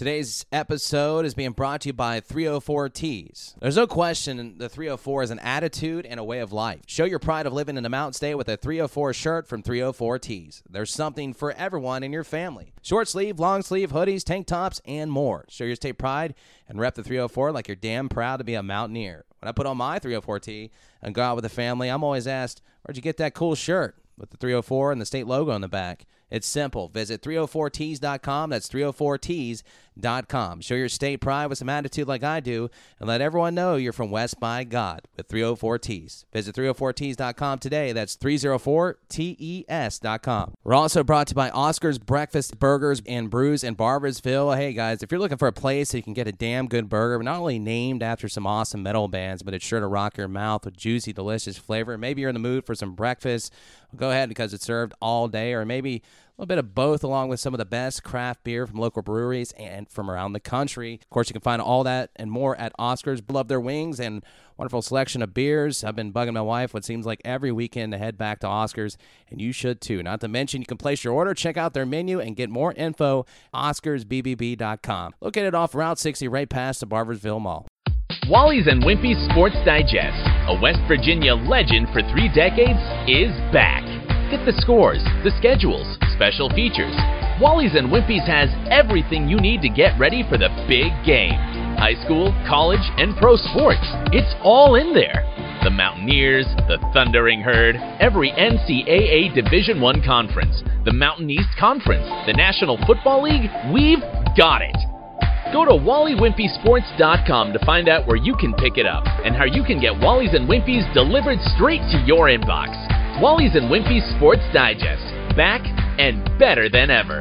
Today's episode is being brought to you by 304 Tees. There's no question the 304 is an attitude and a way of life. Show your pride of living in the mountain state with a 304 shirt from 304 Tees. There's something for everyone in your family. Short sleeve, long sleeve, hoodies, tank tops, and more. Show your state pride and rep the 304 like you're damn proud to be a mountaineer. When I put on my 304 tee and go out with the family, I'm always asked, Where'd you get that cool shirt with the 304 and the state logo on the back? It's simple. Visit 304tees.com. That's 304tees.com. Show your state pride with some attitude like I do, and let everyone know you're from West by God with 304 Tees. Visit 304tees.com today. That's 304tees.com. We're also brought to you by Oscar's Breakfast Burgers and Brews in Barboursville. Hey guys, if you're looking for a place that you can get a damn good burger, not only named after some awesome metal bands, but it's sure to rock your mouth with juicy, delicious flavor. Maybe you're in the mood for some breakfast. Go ahead because it's served all day, or maybe little bit of both, along with some of the best craft beer from local breweries and from around the country. Of course, you can find all that and more at Oscars. Love their wings and wonderful selection of beers. I've been bugging my wife what seems like every weekend to head back to Oscars, and you should too. Not to mention, you can place your order, check out their menu, and get more info. OscarsBBB.com. Located off Route 60, right past the Barboursville Mall. Wally's and Wimpy's Sports Digest, a West Virginia legend for three decades, is back. Get the scores, the schedules, special features. Wally's and Wimpy's has everything you need to get ready for the big game. High school, college, and pro sports. It's all in there. The Mountaineers, the Thundering Herd, every NCAA Division I conference, the Mountain East Conference, the National Football League, we've got it. Go to WallyWimpySports.com to find out where you can pick it up and how you can get Wally's and Wimpy's delivered straight to your inbox. Wally's and Wimpy's Sports Digest, back and better than ever.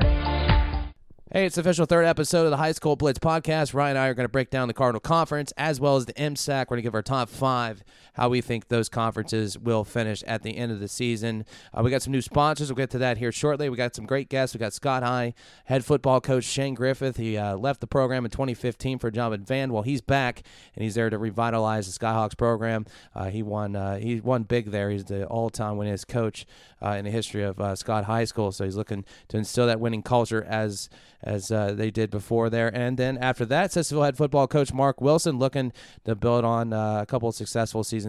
Hey, it's the official third episode of the High School Blitz podcast. Ryan and I are going to break down the Cardinal Conference as well as the MSAC. We're going to give our top five, how we think those conferences will finish at the end of the season. Uh, we got some new sponsors. We'll get to that here shortly. We got some great guests. We got Scott High head football coach Shane Griffith. He uh, left the program in 2015 for a job at Van. Well, he's back and he's there to revitalize the Skyhawks program. Uh, he won. Uh, he won big there. He's the all-time winningest coach uh, in the history of uh, Scott High School. So he's looking to instill that winning culture as as they did before there. And then after that, Sissonville head football coach Mark Wilson looking to build on a couple of successful seasons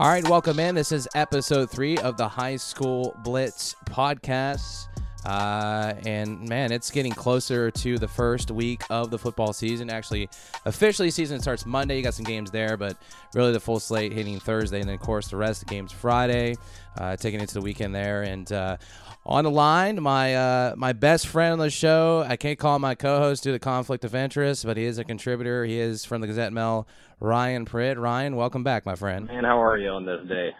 All right, welcome in. This is episode three of the High School Blitz podcast. Uh, and man, it's getting closer to the first week of the football season. Actually, officially, season starts Monday. You got some games there, but really the full slate hitting Thursday, and then of course the rest of the games Friday, uh, taking into the weekend there. And uh, on the line, my uh, my best friend on the show. I can't call him my co-host due to conflict of interest, but he is a contributor. He is from the Gazette Mail. Ryan Pritt. Ryan, welcome back, my friend. Man, how are you on this day?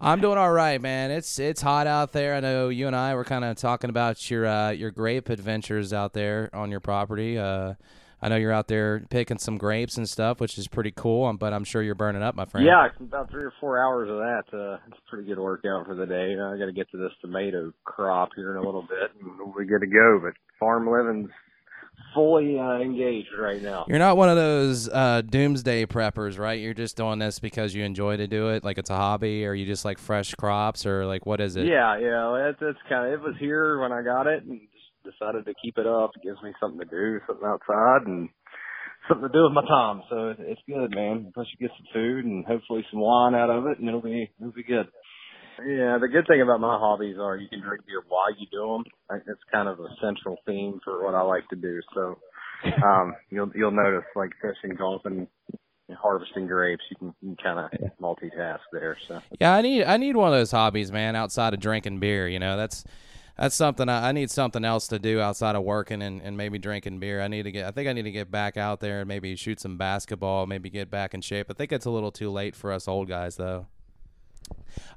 I'm doing all right, man. It's it's hot out there. I know you and I were kind of talking about your uh, your grape adventures out there on your property. Uh, I know you're out there picking some grapes and stuff, which is pretty cool. um, But I'm sure you're burning up, my friend. Yeah, about three or four hours of that. Uh, it's a pretty good workout for the day. I got to get to this tomato crop here in a little bit, and we'll be good to go. But farm living's fully uh, engaged right now. You're not one of those uh, doomsday preppers, right? You're just doing this because you enjoy to do it, like it's a hobby, or you just like fresh crops, or like what is it? Yeah, yeah, it's it's kind of it was here when I got it, and decided to keep it up. It gives me something to do, something outside, and something to do with my time. So it's good, man. Plus you get some food and hopefully some wine out of it, and it'll be it'll be good. Yeah, the good thing about my hobbies are you can drink beer while you do them. I think It's kind of a central theme for what I like to do. So um, you'll you'll notice like fishing, golfing, and harvesting grapes. You can, you can kind of multitask there. So Yeah, I need I need one of those hobbies, man. Outside of drinking beer, you know, that's that's something I, I need something else to do outside of working and, and maybe drinking beer. I need to get I think I need to get back out there and maybe shoot some basketball, maybe get back in shape. I think it's a little too late for us old guys though.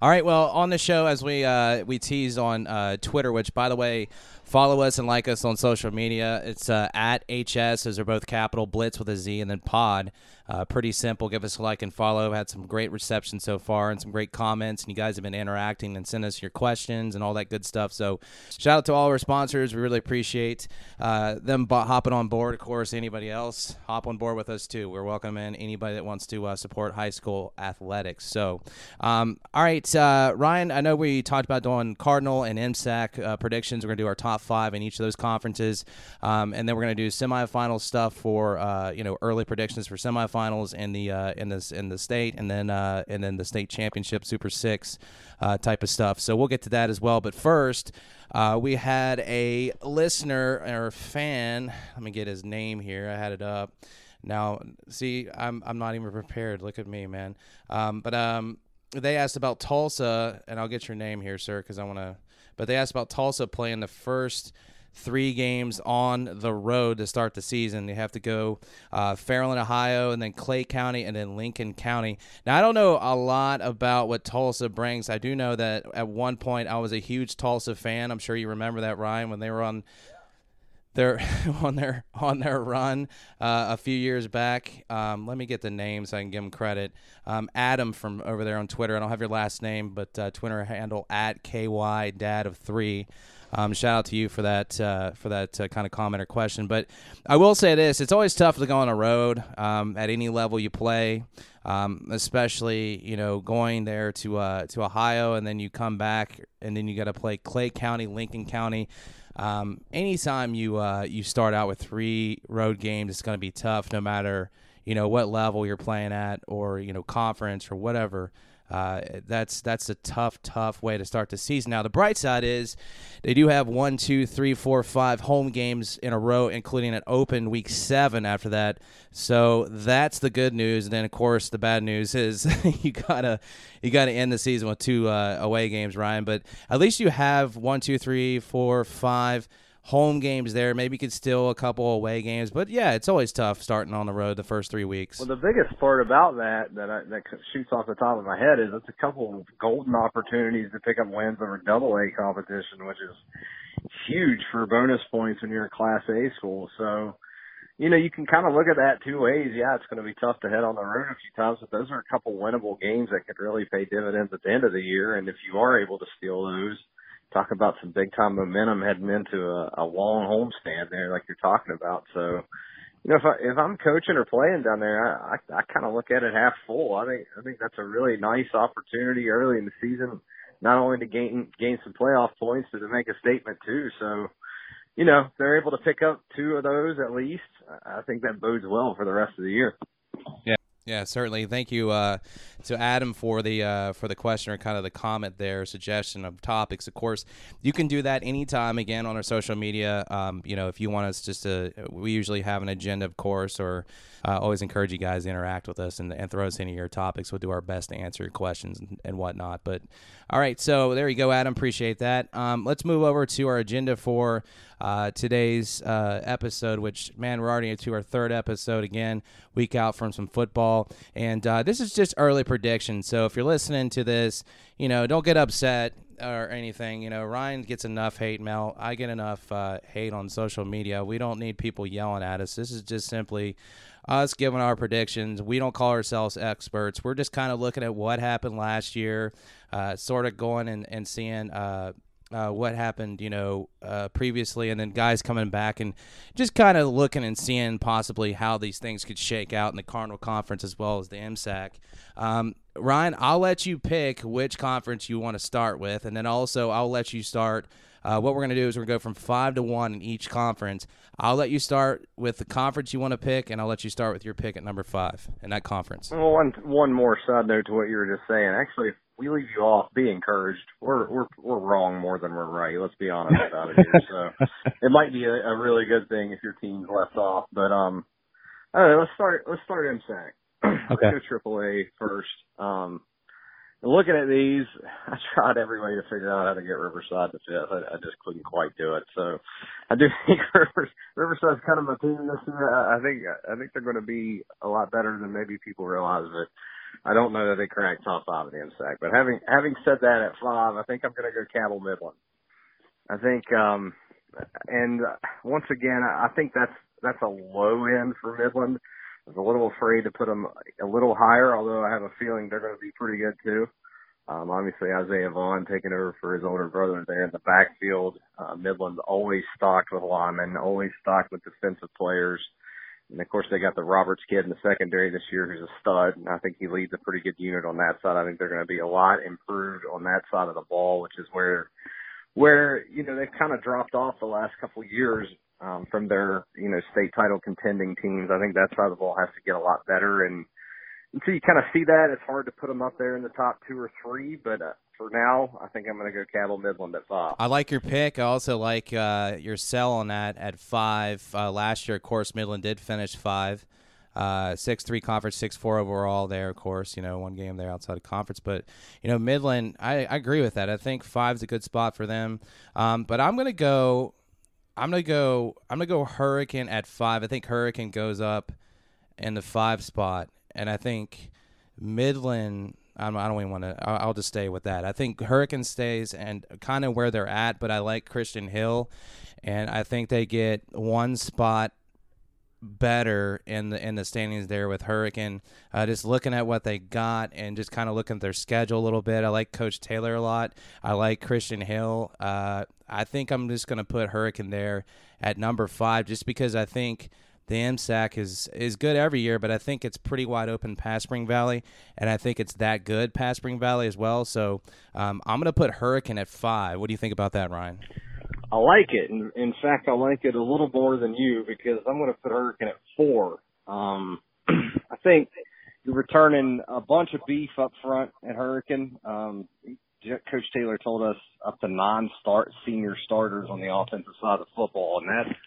All right. Well, on the show, as we uh, we teased on uh, Twitter, which by the way, follow us and like us on social media. It's uh, at HS. Those are both capital Blitz with a Z and then Pod. Uh, pretty simple. Give us a like and follow. Had some great reception so far and some great comments. And you guys have been interacting and sending us your questions and all that good stuff. So shout out to all our sponsors. We really appreciate uh, them hopping on board. Of course, anybody else hop on board with us too. We're welcoming anybody that wants to uh, support high school athletics. So, um, all right, uh, Ryan. I know we talked about doing Cardinal and MSAC uh, predictions. We're gonna do our top five in each of those conferences, um, and then we're gonna do semifinal stuff for uh, you know early predictions for semifinals finals in the uh, in this in the state, and then uh, and then the state championship, Super Six uh, type of stuff. So we'll get to that as well. But first, uh, we had a listener or fan. Let me get his name here. I had it up. Now, see, I'm I'm not even prepared. Look at me, man. Um, but um, they asked about Tulsa, and I'll get your name here, sir, because I want to. But they asked about Tulsa playing the first three games on the road to start the season. They have to go uh, Fairland, Ohio, and then Clay County, and then Lincoln County. Now, I don't know a lot about what Tulsa brings. I do know that at one point I was a huge Tulsa fan. I'm sure you remember that, Ryan, when they were on their on their on their run uh, a few years back. Um, let me get the name so I can give them credit. Um, Adam from over there on Twitter. I don't have your last name, but uh, Twitter handle at ky dad of three. Um, shout out to you for that uh, for that uh, kind of comment or question. But I will say this: it's always tough to go on a road um, at any level you play, um, especially you know going there to uh, to Ohio and then you come back and then you got to play Clay County, Lincoln County. Um, anytime you uh, you start out with three road games, it's going to be tough, no matter you know what level you're playing at or you know conference or whatever. Uh, that's that's a tough, tough way to start the season. Now, the bright side is they do have one, two, three, four, five home games in a row, including an open week seven after that. So that's the good news. And then, of course, the bad news is you gotta you gotta end the season with two uh, away games, Ryan. But at least you have one, two, three, four, five home games there. Maybe could steal a couple away games, but yeah, it's always tough starting on the road the first three weeks. Well, the biggest part about that that I, that shoots off the top of my head is it's a couple of golden opportunities to pick up wins over Double A competition, which is huge for bonus points when you're a Class A school. So. You know, you can kind of look at that two ways. Yeah, it's going to be tough to head on the road a few times, but those are a couple winnable games that could really pay dividends at the end of the year. And if you are able to steal those, talk about some big time momentum heading into a, a long homestand there, like you're talking about. So, you know, if I if I'm coaching or playing down there, I I, I kind of look at it half full. I think I think that's a really nice opportunity early in the season, not only to gain gain some playoff points, but to make a statement too. So, you know, they're able to pick up two of those at least. I think that bodes well for the rest of the year. Yeah. Yeah, certainly. Thank you uh, to Adam for the uh, for the question or kind of the comment there, suggestion of topics. Of course, you can do that anytime. Again, on our social media. Um, you know, if you want us just to, we usually have an agenda, of course, or uh, always encourage you guys to interact with us and, and throw us any of your topics. We'll do our best to answer your questions and, and whatnot. But all right, so there you go, Adam. Appreciate that. Um, let's move over to our agenda for uh, today's uh, episode, which, man, we're already into our third episode again, week out from some football. And uh, this is just early prediction. So if you're listening to this, you know, don't get upset or anything. You know, Ryan gets enough hate mail. I get enough uh, hate on social media. We don't need people yelling at us. This is just simply us giving our predictions. We don't call ourselves experts. We're just kind of looking at what happened last year, uh, sort of going and, and seeing uh, uh, what happened, you know, uh, previously, and then guys coming back and just kind of looking and seeing possibly how these things could shake out in the Cardinal Conference as well as the MSAC. Um, Ryan, I'll let you pick which conference you want to start with, and then also I'll let you start – uh, what we're going to do is we're going to go from five to one in each conference. I'll let you start with the conference you want to pick, and I'll let you start with your pick at number five in that conference. Well, one one more side note to what you were just saying. Actually, we leave you off, be encouraged. We're we're we're wrong more than we're right. Let's be honest about it here. So it might be a, a really good thing if your team's left off. But um, right, let's start let's start MSAC. Okay. Let's go AAA first. Um, looking at these, I tried every way to figure out how to get Riverside to fit. I, I just couldn't quite do it. So I do think Rivers, Riverside's kind of my team this year. I, I think I think they're going to be a lot better than maybe people realize. But I don't know that they crack top five in the MSAC. But having having said that, at five, I think I'm going to go Cabell Midland. I think, um, and once again, I think that's that's a low end for Midland. I was a little afraid to put them a little higher, although I have a feeling they're going to be pretty good too. Um, obviously, Isaiah Vaughn taking over for his older brother there in the backfield. Uh, Midland's always stocked with linemen, always stocked with defensive players. And of course, they got the Roberts kid in the secondary this year who's a stud. And I think he leads a pretty good unit on that side. I think they're going to be a lot improved on that side of the ball, which is where, where, you know, they've kind of dropped off the last couple of years, um, from their, you know, state title contending teams. I think that side of the ball has to get a lot better. And, until you kind of see that, it's hard to put them up there in the top two or three. But uh, for now, I think I'm going to go Cabell Midland at five. I like your pick. I also like uh, your sell on that at five. Uh, last year, of course, Midland did finish five. Uh, six three conference, six four overall. There, of course, you know one game there outside of conference, but you know Midland. I, I agree with that. I think five's a good spot for them. Um, but I'm gonna go. I'm gonna go. I'm gonna go Hurricane at five. I think Hurricane goes up in the five spot and I think Midland. I don't, even want to. I'll, I'll just stay with that. I think Hurricane stays and kind of where they're at, but I like Christian Hill, and I think they get one spot better in the in the standings there with Hurricane. Uh, just looking at what they got and just kind of looking at their schedule a little bit. I like Coach Taylor a lot. I like Christian Hill. Uh, I think I'm just going to put Hurricane there at number five, just because I think the MSAC is is good every year, but I think it's pretty wide open past Spring Valley, and I think it's that good past Spring Valley as well. So um, I'm going to put Hurricane at five. What do you think about that, Ryan? I like it. In, in fact, I like it a little more than you because I'm going to put Hurricane at four. Um, I think you're returning a bunch of beef up front at Hurricane. Um, Coach Taylor told us up to nine start senior starters on the offensive side of football, and that's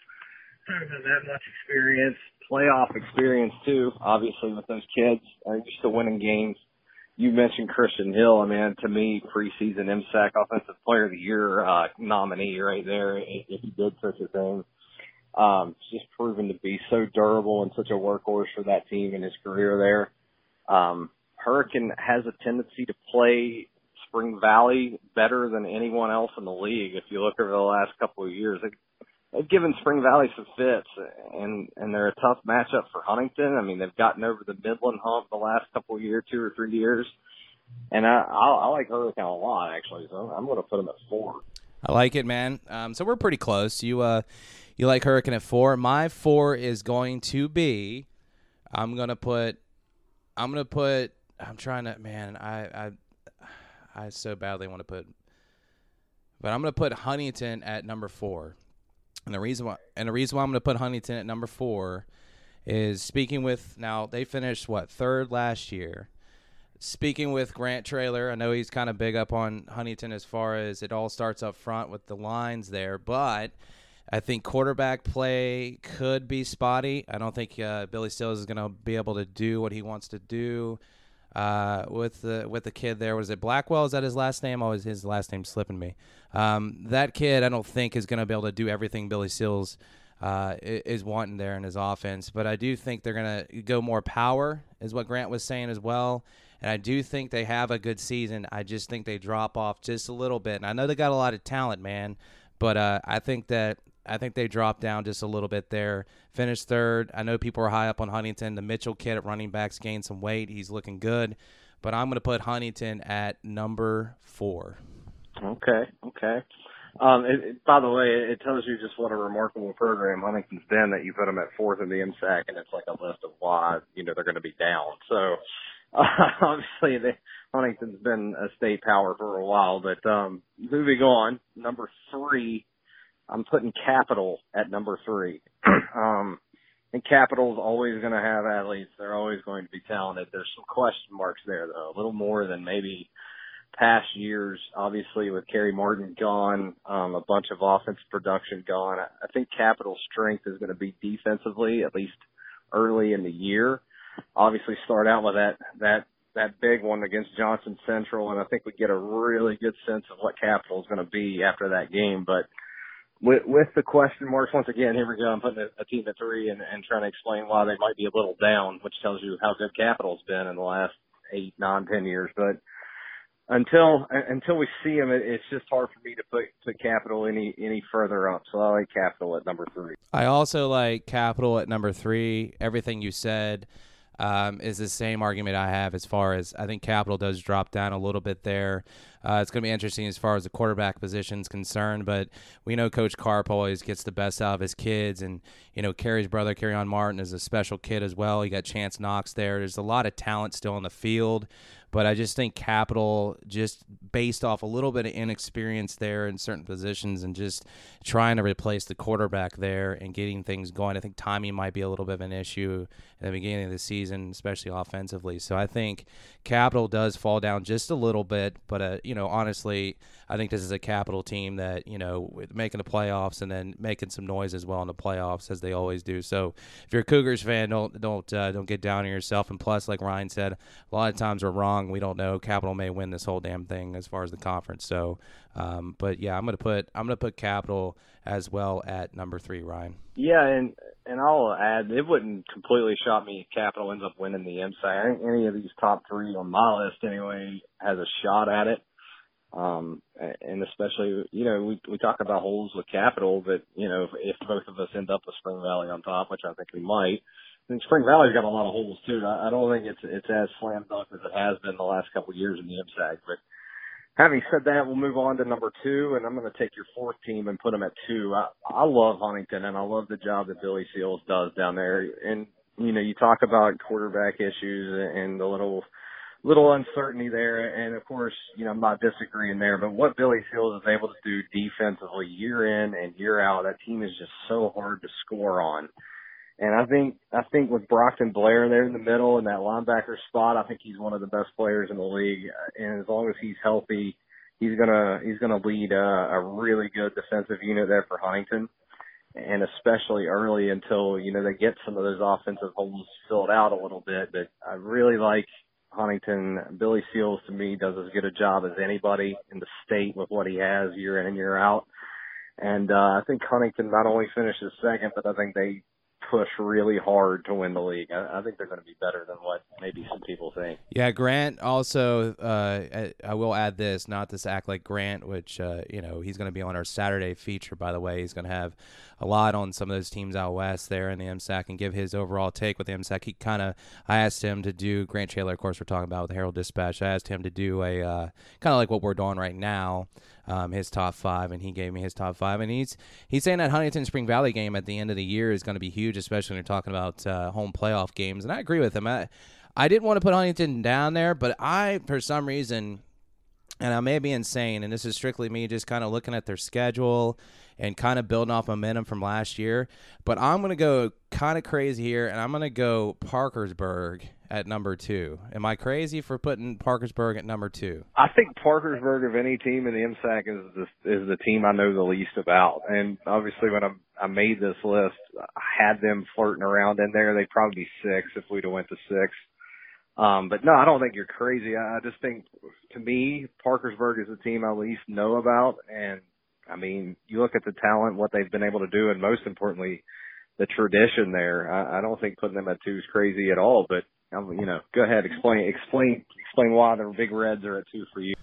have that much experience, playoff experience too. Obviously, with those kids, are used to winning games. You mentioned Christian Hill. I mean, to me, preseason MSAC Offensive Player of the Year uh, nominee right there, if he did such a thing. Um, just proven to be so durable and such a workhorse for that team in his career there. Um, Hurricane has a tendency to play Spring Valley better than anyone else in the league. If you look over the last couple of years, they've given Spring Valley some fits, and and they're a tough matchup for Huntington. I mean, they've gotten over the Midland hump the last couple of years, two or three years, and I I, I like Hurricane a lot actually. So I'm going to put them at four. I like it, man. Um, so we're pretty close. You uh, you like Hurricane at four. My four is going to be. I'm gonna put. I'm gonna put. I'm trying to. Man, I I I so badly want to put. But I'm gonna put Huntington at number four. And the reason why and the reason why I'm going to put Huntington at number 4 is speaking with now they finished what third last year. Speaking with Grant Traylor, I know he's kind of big up on Huntington as far as it all starts up front with the lines there, but I think quarterback play could be spotty. I don't think uh, Billy Seals is going to be able to do what he wants to do uh, with the with the kid there. Was it Blackwell? Is that his last name? Oh, is his last name slipping me? Um, that kid, I don't think is going to be able to do everything Billy Seals uh, is wanting there in his offense. But I do think they're going to go more power, is what Grant was saying as well. And I do think they have a good season. I just think they drop off just a little bit. And I know they got a lot of talent, man. But uh, I think that I think they dropped down just a little bit there. Finished third. I know people are high up on Huntington. The Mitchell kid at running backs gained some weight. He's looking good. But I'm going to put Huntington at number four. Okay, okay. Um, it, it, by the way, it tells you just what a remarkable program Huntington's been that you put them at fourth in the MSAC, and it's like a list of why you know they're going to be down. So uh, obviously, the, Huntington's been a state power for a while. But um, moving on, number three I'm putting Capital at number three. um, and Capital's always going to have athletes. They're always going to be talented. There's some question marks there, though, a little more than maybe past years. Obviously, with Kerry Martin gone, um, a bunch of offense production gone. I, think Capital's strength is going to be defensively, at least early in the year. Obviously, start out with that that that big one against Johnson Central, and I think we get a really good sense of what Capital is going to be after that game. But with, with the question marks, once again, here we go. I'm putting a, a team at three and, and trying to explain why they might be a little down, which tells you how good Capital's been in the last eight, nine, ten years. But until until we see him, it's just hard for me to put put Capital any any further up. So I like Capital at number three. I also like Capital at number three. Everything you said um, is the same argument I have as far as I think Capital does drop down a little bit there. Uh, it's going to be interesting as far as the quarterback position is concerned, but we know Coach Carr always gets the best out of his kids, and you know Kerry's brother, Kerryon Martin, is a special kid as well. You got Chance Knox there. There's a lot of talent still on the field. But I just think Capital, just based off a little bit of inexperience there in certain positions and just trying to replace the quarterback there and getting things going, I think timing might be a little bit of an issue at the beginning of the season, especially offensively. So I think Capital does fall down just a little bit. But, uh, you know, honestly, I think this is a Capital team that, you know, making the playoffs and then making some noise as well in the playoffs as they always do. So if you're a Cougars fan, don't don't uh, don't get down on yourself. And plus, like Ryan said, a lot of times we're wrong. We don't know. Capital may win this whole damn thing as far as the conference. So, um, but yeah, I'm gonna put I'm gonna put Capital as well at number three. Ryan. Yeah, and and I'll add it wouldn't completely shock me if Capital ends up winning the MSAC. I think any of these top three on my list anyway has a shot at it. Um, and especially, you know, we we talk about holes with Capital, but you know, if, if both of us end up with Spring Valley on top, which I think we might, I think Spring Valley's got a lot of holes too. I, I don't think it's it's as slam dunk as it has been the last couple of years in the MSAC. But having said that, we'll move on to number two, and I'm going to take your fourth team and put them at two. I, I love Huntington, and I love the job that Billy Seals does down there. And you know, you talk about quarterback issues and the little little uncertainty there, and of course, you know, I'm not disagreeing there. But what Billy Seals is able to do defensively year in and year out, that team is just so hard to score on. And I think I think with Brockton Blair there in the middle in that linebacker spot, I think he's one of the best players in the league. And as long as he's healthy, he's gonna he's gonna lead a, a really good defensive unit there for Huntington, and especially early until you know they get some of those offensive holes filled out a little bit. But I really like Huntington. Billy Seals to me does as good a job as anybody in the state with what he has year in and year out. And uh, I think Huntington not only finishes second, but I think they push really hard to win the league. I, I think they're going to be better than what maybe some people think. Yeah, Grant also. Uh, I, will add this, not to act like Grant, which uh, you know he's going to be on our Saturday feature. By the way, he's going to have a lot on some of those teams out west there in the MSAC and give his overall take with the MSAC. He kind of, I asked him to do Grant Traylor, of course, we're talking about with the Herald Dispatch. I asked him to do a uh, kind of like what we're doing right now um, his top five, and he gave me his top five. And he's he's saying that Huntington Spring Valley game at the end of the year is going to be huge, especially when you're talking about uh, home playoff games. And I agree with him. I, I didn't want to put Huntington down there, but I, for some reason, and I may be insane, and this is strictly me just kind of looking at their schedule and kind of building off momentum from last year. But I'm going to go kind of crazy here, and I'm going to go Parkersburg at number two. Am I crazy for putting Parkersburg at number two? I think Parkersburg, of any team in the MSAC, is the, is the team I know the least about. And obviously, when I, I made this list, I had them flirting around in there. They'd probably be six if we'd have went to six. Um, but no, I don't think you're crazy. I just think, to me, Parkersburg is the team I least know about, and I mean, you look at the talent, what they've been able to do, and most importantly, the tradition there. I, I don't think putting them at two is crazy at all. But um, you know, go ahead, explain, explain, explain why the Big Reds are at two for you.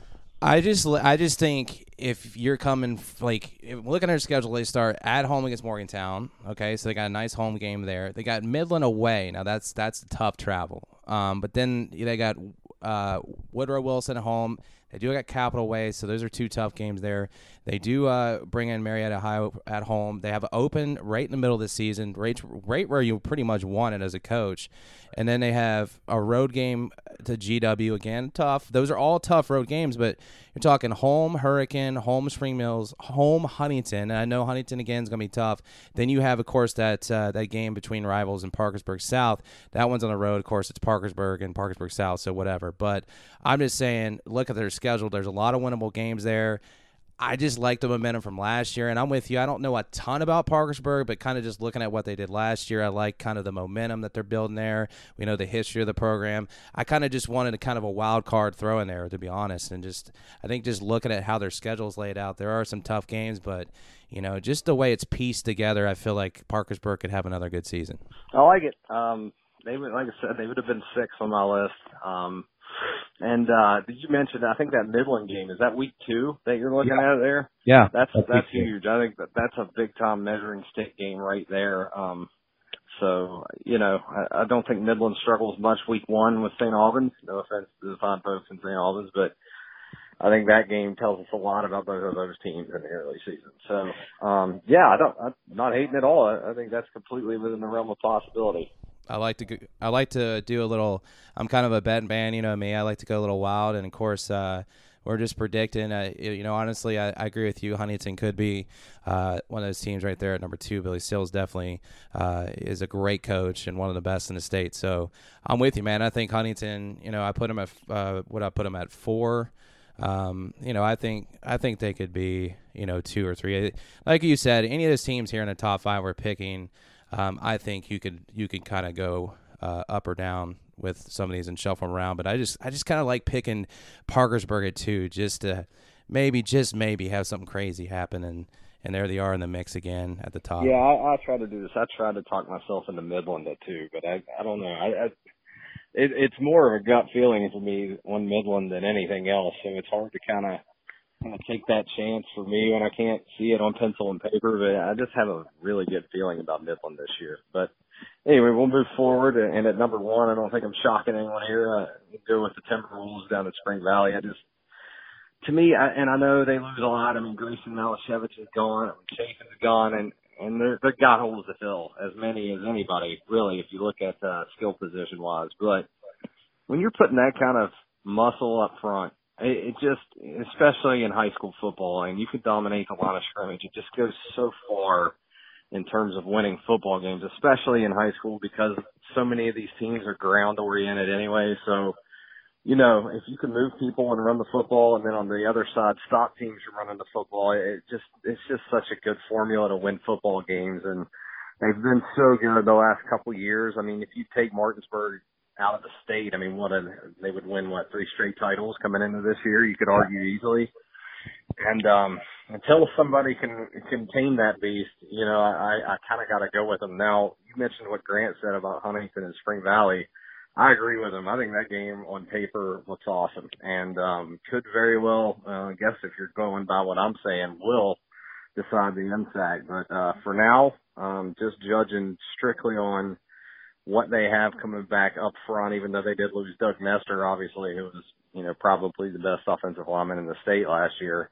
I just, I just think if you're coming, like, looking at their schedule, they start at home against Morgantown. Okay, so they got a nice home game there. They got Midland away. Now that's that's tough travel. Um, but then they got uh, Woodrow Wilson at home. They do got Capital Way, so those are two tough games there. They do uh, bring in Marietta High at home. They have an open right in the middle of the season, right, right where you pretty much want it as a coach. And then they have a road game to GW again, tough. Those are all tough road games, but you're talking home Hurricane, home Spring Mills, home Huntington. And I know Huntington again is going to be tough. Then you have, of course, that uh, that game between rivals in Parkersburg South. That one's on the road. Of course, it's Parkersburg and Parkersburg South, so whatever. But I'm just saying, look at their schedule. There's a lot of winnable games there. I just like the momentum from last year, and I'm with you. I don't know a ton about Parkersburg, but kind of just looking at what they did last year, I like kind of the momentum that they're building there. We know the history of the program. I kind of just wanted a kind of a wild card throw in there, to be honest, and just I think just looking at how their schedule's laid out, there are some tough games, but you know, just the way it's pieced together, I feel like Parkersburg could have another good season. I like it. Um, they would, like I said, they would have been six on my list. Um, And uh did you mention? I think that Midland game is that week two that you're looking yeah. at there. Yeah, that's that's, that's huge. I think that that's a big time measuring stick game right there. Um, so you know, I, I don't think Midland struggles much week one with St. Albans. No offense to the fine folks in St. Albans, but I think that game tells us a lot about both of those teams in the early season. So, um, yeah, I don't, I'm not hating at all. I, I think that's completely within the realm of possibility. I like to I like to do a little. I'm kind of a bet man, you know me. I like to go a little wild, and of course, uh, we're just predicting. Uh, you know, honestly, I, I, agree with you. Huntington could be uh, one of those teams right there at number two. Billy Seals definitely uh, is a great coach and one of the best in the state. So I'm with you, man. I think Huntington. You know, I put him at uh, what I put him at four. Um, you know, I think I think they could be you know two or three. Like you said, any of those teams here in the top five we're picking um, I think you could you could kind of go uh, up or down with some of these and shuffle them around. But I just I just kind of like picking Parkersburg at two, just to maybe just maybe have something crazy happen and. And there they are in the mix again at the top. Yeah, I, I try to do this. I try to talk myself into Midland at two, but I I don't know. I, I it, it's more of a gut feeling for me on Midland than anything else. So it's hard to kind of kind of take that chance for me when I can't see it on pencil and paper. But I just have a really good feeling about Midland this year. But anyway, we'll move forward. And at number one, I don't think I'm shocking anyone here. Uh, go with the Timberwolves down at Spring Valley. I just, to me, I, and I know they lose a lot. I mean, Grayson Malashevich is gone. Chafin is gone, and and they're, they've got holes to fill, as many as anybody, really, if you look at uh, skill position wise. But when you're putting that kind of muscle up front it, it just, especially in high school football, and you could dominate the line of scrimmage. It just goes so far in terms of winning football games, especially in high school because so many of these teams are ground oriented anyway. So, you know, if you can move people and run the football and then on the other side stop teams from running the football, it just, it's just such a good formula to win football games. And they've been so good the last couple of years. I mean, if you take Martinsburg out of the state. I mean, what a, they would win what three straight titles coming into this year. You could argue easily. And um until somebody can contain that beast, you know, I I kind of got to go with them. Now, you mentioned what Grant said about Huntington and Spring Valley. I agree with him. I think that game on paper looks awesome and um could very well, uh, I guess if you're going by what I'm saying, will decide the MSAC. But uh for now, um just judging strictly on what they have coming back up front, even though they did lose Doug Nester, obviously, who was, you know, probably the best offensive lineman in the state last year.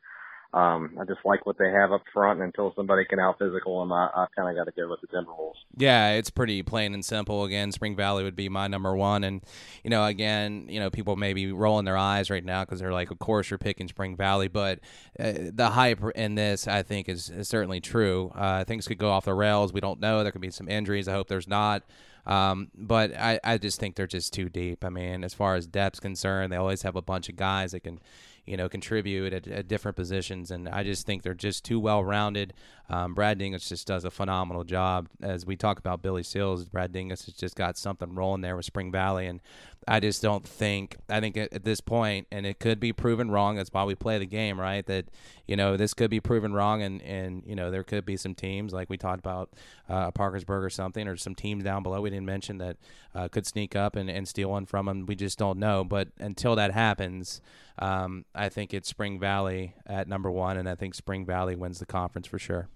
Um, I just like what they have up front. And until somebody can out physical them, I, I kind of got to go with the Timberwolves. Yeah, it's pretty plain and simple. Again, Spring Valley would be my number one. And, you know, again, you know, people may be rolling their eyes right now because they're like, of course you're picking Spring Valley. But uh, the hype in this, I think, is, is certainly true. Uh, things could go off the rails. We don't know. There could be some injuries. I hope there's not. Um, but I, I just think they're just too deep. I mean, as far as depth's concerned, they always have a bunch of guys that can you know, contribute at, at, different positions. And I just think they're just too well rounded. Um, Brad Dingess just does a phenomenal job. As we talk about Billy Seals, Brad Dingess has just got something rolling there with Spring Valley. And I just don't think, I think at, this point, and it could be proven wrong. That's why we play the game, right? That, you know, this could be proven wrong. And, and you know, there could be some teams like we talked about uh, Parkersburg or something, or some teams down below we didn't mention that uh, could sneak up and, and steal one from them. We just don't know. But until that happens, um, I think it's Spring Valley at number one, and I think Spring Valley wins the conference for sure.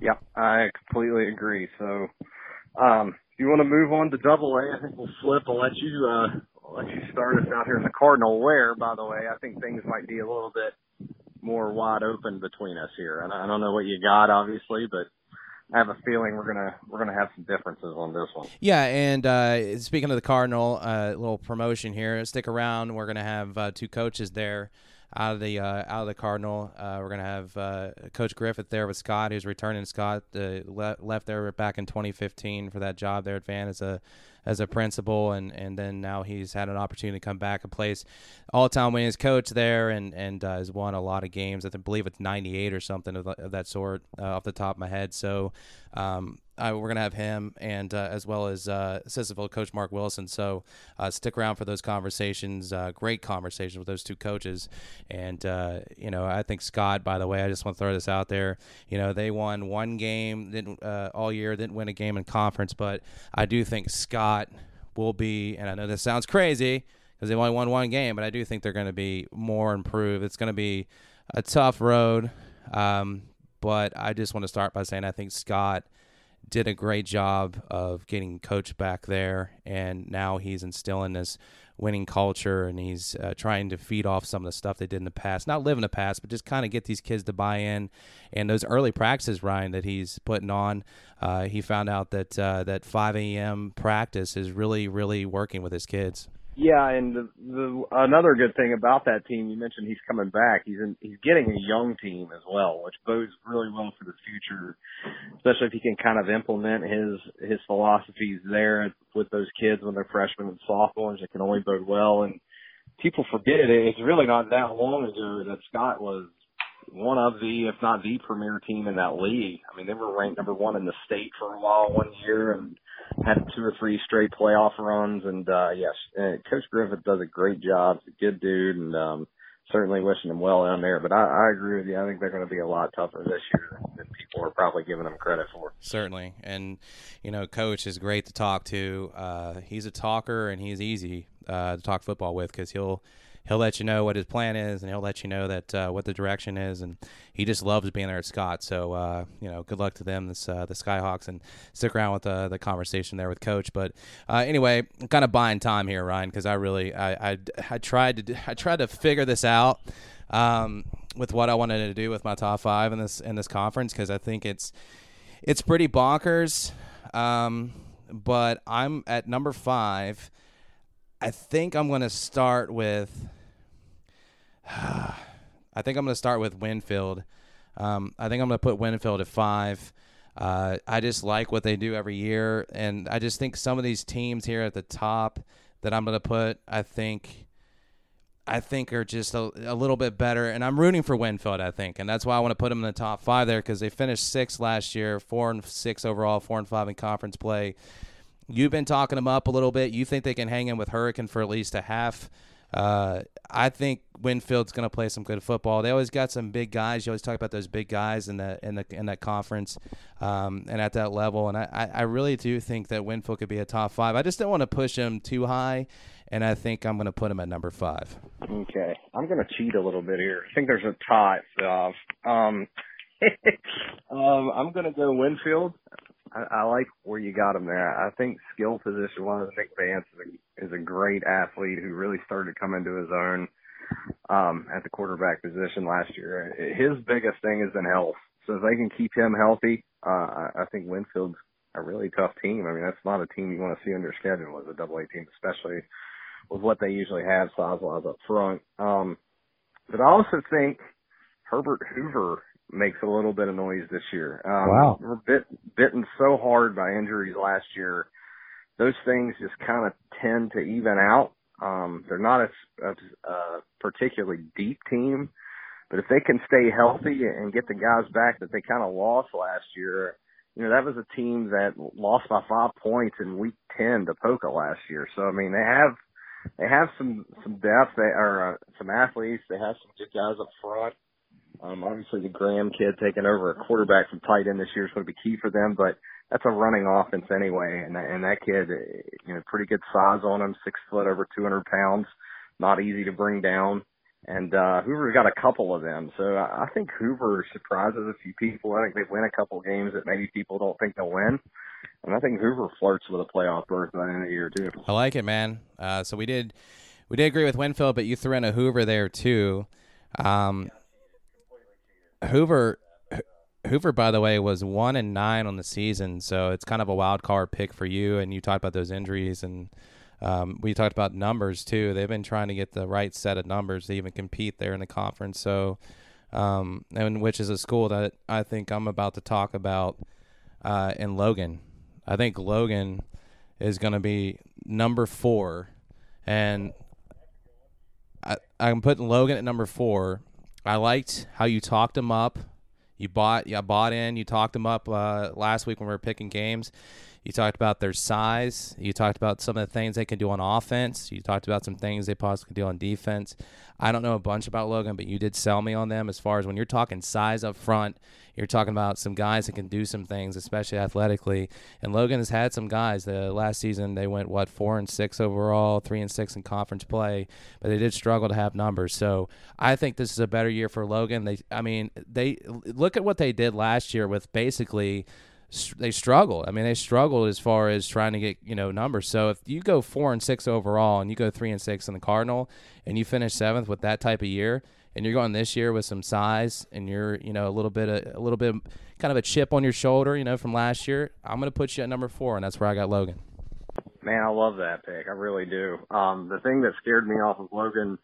Yeah, I completely agree. So, um, you want to move on to Double A, I think we'll flip. I'll let you uh, I'll let you start us out here in the Cardinal. Where, by the way, I think things might be a little bit more wide open between us here. And I don't know what you got, obviously, but I have a feeling we're gonna we're gonna have some differences on this one. Yeah, and uh, speaking of the Cardinal, a uh, little promotion here. Stick around. We're gonna have uh, two coaches there out of the uh, out of the Cardinal. Uh, we're gonna have uh, Coach Griffith there with Scott, who's returning. Scott le- left there back in 2015 for that job there at Van as a as a principal, and, and then now he's had an opportunity to come back and plays all time winning coach there, and and uh, has won a lot of games. I believe it's 98 or something of, of that sort uh, off the top of my head. So um, I, we're gonna have him and uh, as well as uh, coach Mark Wilson. So uh, stick around for those conversations. Uh, great conversations with those two coaches, and uh, you know I think Scott. By the way, I just want to throw this out there. You know they won one game didn't, uh, all year, didn't win a game in conference, but I do think Scott will be, and I know this sounds crazy, because they only won one game, but I do think they're going to be more improved. It's going to be a tough road, um, but I just want to start by saying I think Scott did a great job of getting coach back there, and now he's instilling this winning culture, and he's uh, trying to feed off some of the stuff they did in the past. Not live in the past, but just kind of get these kids to buy in. And those early practices, Ryan, that he's putting on, uh, he found out that uh, that 5 a.m. practice is really, really working with his kids. Yeah, and the, the another good thing about that team, you mentioned he's coming back. He's in, he's getting a young team as well, which bodes really well for the future, especially if he can kind of implement his his philosophies there with those kids when they're freshmen and sophomores. It can only bode well. And people forget it. It's really not that long ago that Scott was one of the, if not the premier team in that league. I mean, they were ranked number one in the state for a while one year and had two or three straight playoff runs. And, uh, yes, uh, Coach Griffith does a great job. He's a good dude and, um, certainly wishing him well down there. But I, I agree with you. I think they're going to be a lot tougher this year than people are probably giving them credit for. Certainly. And, you know, Coach is great to talk to. Uh, he's a talker and he's easy uh, to talk football with because he'll, he'll let you know what his plan is, and he'll let you know that uh, what the direction is, and he just loves being there at Scott. So uh, you know, good luck to them, this uh, the Skyhawks, and stick around with the the conversation there with Coach. But uh, anyway, I'm kind of buying time here, Ryan, because I really I, I I tried to I tried to figure this out. Um, with what I wanted to do with my top five in this in this conference, because I think it's it's pretty bonkers. Um, but I'm at number five. I think I'm going to start with I think I'm going to start with Winfield. Um, I think I'm going to put Winfield at five. Uh, I just like what they do every year, and I just think some of these teams here at the top that I'm going to put, I think, I think are just a, a, little bit better. And I'm rooting for Winfield, I think, and that's why I want to put them in the top five there because they finished sixth last year, four and six overall, four and five in conference play. You've been talking them up a little bit. You think they can hang in with Hurricane for at least a half. Uh, I think Winfield's going to play some good football. They always got some big guys. You always talk about those big guys in the in the in that conference um, and at that level. And I, I really do think that Winfield could be a top five. I just don't want to push him too high, and I think I'm going to put him at number five. Okay, I'm going to cheat a little bit here. I think there's a tie. Um, um, I'm going to go Winfield. I, I like where you got him there. I think skill position wise, Nick Vance is a, is a great athlete who really started to come into his own um, at the quarterback position last year. His biggest thing is in health. So if they can keep him healthy, uh, I think Winfield's a really tough team. I mean, that's not a team you want to see on your schedule as a double A team, especially with what they usually have size wise up front. Um, but I also think Herbert Hoover makes a little bit of noise this year. Um, wow. We're bit, bitten so hard by injuries last year. Those things just kind of tend to even out. Um, they're not a, a, a particularly deep team, but if they can stay healthy and get the guys back that they kind of lost last year, you know, that was a team that lost by five points in week 10 to Poca last year. So, I mean, they have, they have some, some depth. They are, uh, some athletes. They have some good guys up front. Um, obviously the Graham kid taking over a quarterback from tight end this year is going to be key for them, but that's a running offense anyway. And, and that kid, you know, pretty good size on him, six foot over 200 pounds, not easy to bring down. And, uh, Hoover's got a couple of them. So I think Hoover surprises a few people. I think they win a couple games that maybe people don't think they'll win. And I think Hoover flirts with a playoff berth by the end of the year too. I like it, man. Uh, so we did, we did agree with Winfield, but you threw in a Hoover there too. Um, Hoover Hoover, by the way, was one and nine on the season, so it's kind of a wild card pick for you. And you talked about those injuries, and um, we talked about numbers too. They've been trying to get the right set of numbers to even compete there in the conference. So, um, and which is a school that I think I'm about to talk about uh, in Logan. I think Logan is going to be number four, and I, I'm putting Logan at number four I liked how you talked them up. You bought, yeah, bought in. You talked them up uh, last week when we were picking games. You talked about their size. You talked about some of the things they can do on offense. You talked about some things they possibly can do on defense. I don't know a bunch about Logan, but you did sell me on them as far as when you're talking size up front. You're talking about some guys that can do some things, especially athletically. And Logan has had some guys. The last season they went what four and six overall, three and six in conference play, but they did struggle to have numbers. So I think this is a better year for Logan. They, I mean, they look at what they did last year with basically they struggle. I mean, they struggled as far as trying to get you know numbers. So if you go four and six overall, and you go three and six in the Cardinal, and you finish seventh with that type of year, and you're going this year with some size, and you're you know a little bit of, a little bit kind of a chip on your shoulder, you know from last year, I'm going to put you at number four, and that's where I got Logan. Man, I love that pick. I really do. Um, the thing that scared me off of Logan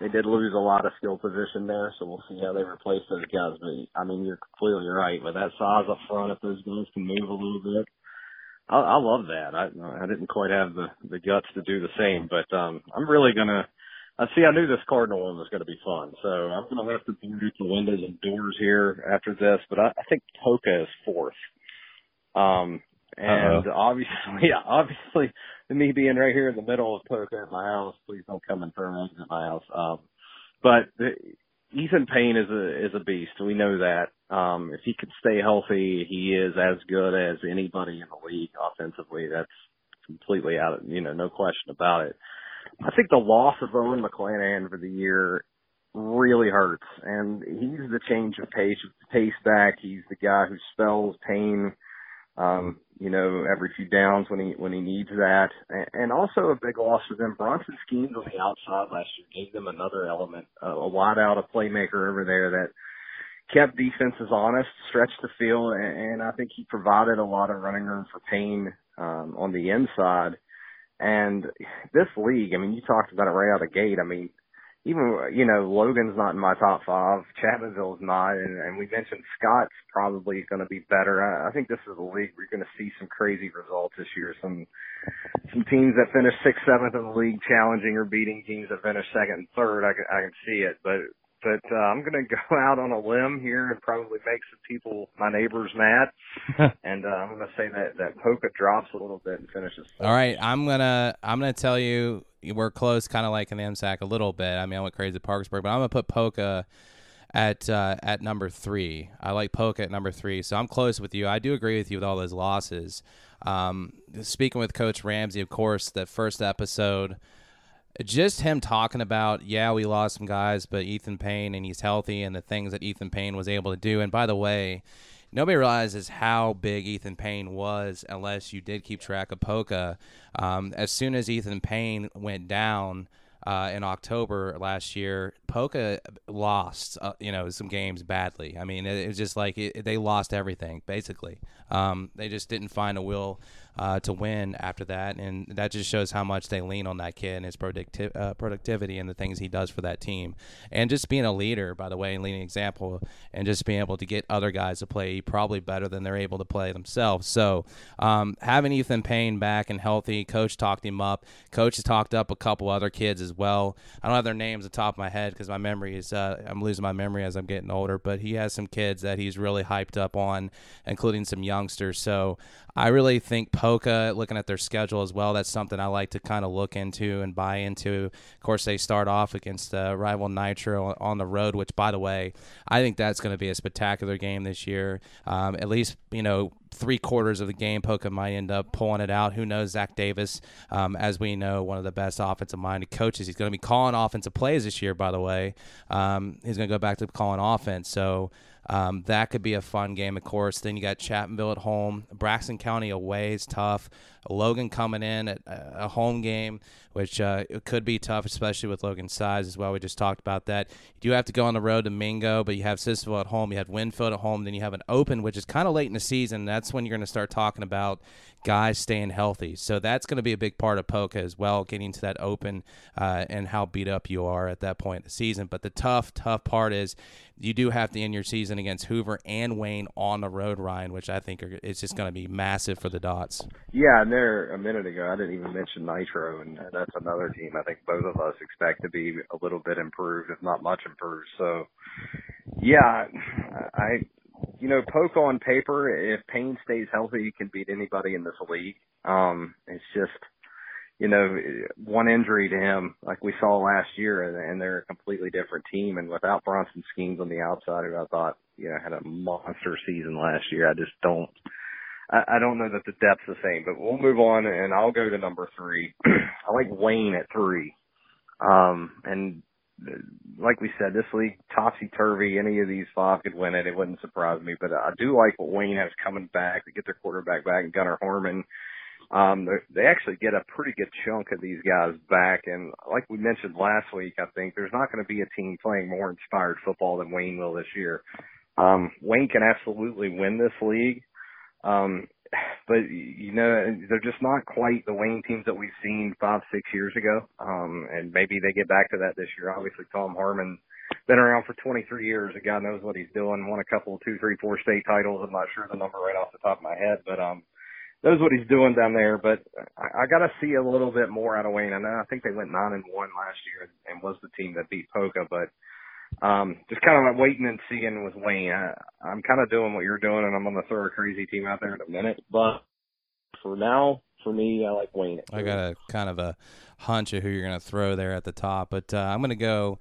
they did lose a lot of skill position there, so we'll see how they replace those guys. But I mean, you're completely right. With that size up front, if those guys can move a little bit, I, I love that. I I didn't quite have the the guts to do the same, but um I'm really gonna. I see. I knew this Cardinal one was going to be fun, so I'm going to have to boot the windows and doors here after this. But I, I think Poca is fourth. Um, and Uh-oh. obviously, yeah, obviously, me being right here in the middle of Poca at my house, please don't come and throw eggs at my house. Um, but the, Ethan Payne is a is a beast. We know that. Um, if he could stay healthy, he is as good as anybody in the league offensively. That's completely out of you know, no question about it. I think the loss of Owen McClanahan for the year really hurts, and he's the change of pace pace back. He's the guy who spells Payne um, you know, every few downs when he when he needs that, and also a big loss for them. Bronson schemes on the outside last year gave them another element, a wide out, a playmaker over there that kept defenses honest, stretched the field, and, and I think he provided a lot of running room for Payne um, on the inside. And this league, I mean, you talked about it right out of the gate. I mean, even you know Logan's not in my top five, Chapmanville's not, and, and we mentioned Scott's probably going to be better. I, I think this is a league you're going to see some crazy results this year. Some some teams that finish sixth, seventh in the league challenging or beating teams that finish second and third. I can, I can see it, but but uh, I'm going to go out on a limb here and probably make some people, my neighbors, mad. and uh, I'm going to say that that Poca drops a little bit and finishes. All right, I'm gonna I'm gonna tell you we're close, kind of like in the MSAC a little bit. I mean, I went crazy at Parkersburg, but I'm gonna put Poca at uh, at number three. I like Poca at number three, so I'm close with you. I do agree with you with all those losses. Um, speaking with Coach Ramsey, of course, the first episode just him talking about, yeah, we lost some guys, but Ethan Payne and he's healthy and the things that Ethan Payne was able to do. And by the way, nobody realizes how big Ethan Payne was unless you did keep track of Poca. Um, as soon as Ethan Payne went down, uh, in October last year, Poca lost, uh, you know, some games badly. I mean, it, it was just like it, they lost everything basically. Um, they just didn't find a will uh, to win after that, and that just shows how much they lean on that kid and his producti- uh, productivity and the things he does for that team, and just being a leader, by the way, and leading example, and just being able to get other guys to play probably better than they're able to play themselves. So um, having Ethan Payne back and healthy, coach talked him up. Coach has talked up a couple other kids as well. I don't have their names at the top of my head because my memory is uh, I'm losing my memory as I'm getting older, but he has some kids that he's really hyped up on, including some youngsters. So I really think Poca, looking at their schedule as well, that's something I like to kind of look into and buy into. Of course, they start off against uh, rival Nitro on the road, which, by the way, I think that's going to be a spectacular game this year. Um, at least, you know, three quarters of the game, Poca might end up pulling it out. Who knows? Zach Davis, um, as we know, one of the best offensive minded coaches. He's going to be calling offensive plays this year, by the way. Um, he's going to go back to calling offense. So, um, that could be a fun game, of course. Then you got Chapmanville at home, Braxton County away is tough. Logan coming in at a home game, which uh, it could be tough, especially with Logan's size as well. We just talked about that. You do have to go on the road to Mingo, but you have Sissonville at home, you have Winfield at home, then you have an open, which is kind of late in the season. That's when you're going to start talking about guys staying healthy. So that's going to be a big part of Poca as well, getting to that open uh, and how beat up you are at that point in the season. But the tough, tough part is you do have to end your season against Hoover and Wayne on the road, Ryan, which I think are, is just going to be massive for the Dots. Yeah, and there a minute ago I didn't even mention Nitro, and that's another team I think both of us expect to be a little bit improved, if not much improved. So, yeah, I you know, Poke on paper, if Payne stays healthy, he can beat anybody in this league. Um, it's just, you know, one injury to him, like we saw last year, and, and they're a completely different team. And without Bronson Schemes on the outside, who I thought, you know, had a monster season last year, I just don't. I, don't know that the depth's the same, but we'll move on, and I'll go to number three. I like Wayne at three, um, and like we said, this league topsy turvy. Any of these five could win it. It wouldn't surprise me. But I do like what Wayne has coming back to get their quarterback back, and Gunnar Harmon. Um, they actually get a pretty good chunk of these guys back, and like we mentioned last week, I think there's not going to be a team playing more inspired football than Wayne will this year. Um, Wayne can absolutely win this league. Um, but you know they're just not quite the Wayne teams that we've seen five six years ago. Um, and maybe they get back to that this year. Obviously, Tom Harmon been around for 23 years. The guy knows what he's doing. Won a couple, two, three, four state titles. I'm not sure the number right off the top of my head, but um, knows what he's doing down there. But I, I got to see a little bit more out of Wayne. I know I think they went nine and one last year and was the team that beat Poca, but um, just kind of like waiting and seeing with Wayne. I, I'm kind of doing what you're doing, and I'm going to throw a crazy team out there in a minute. But for now, for me, I like Wayne. I got a kind of a hunch of who you're going to throw there at the top, but uh, I'm going to go.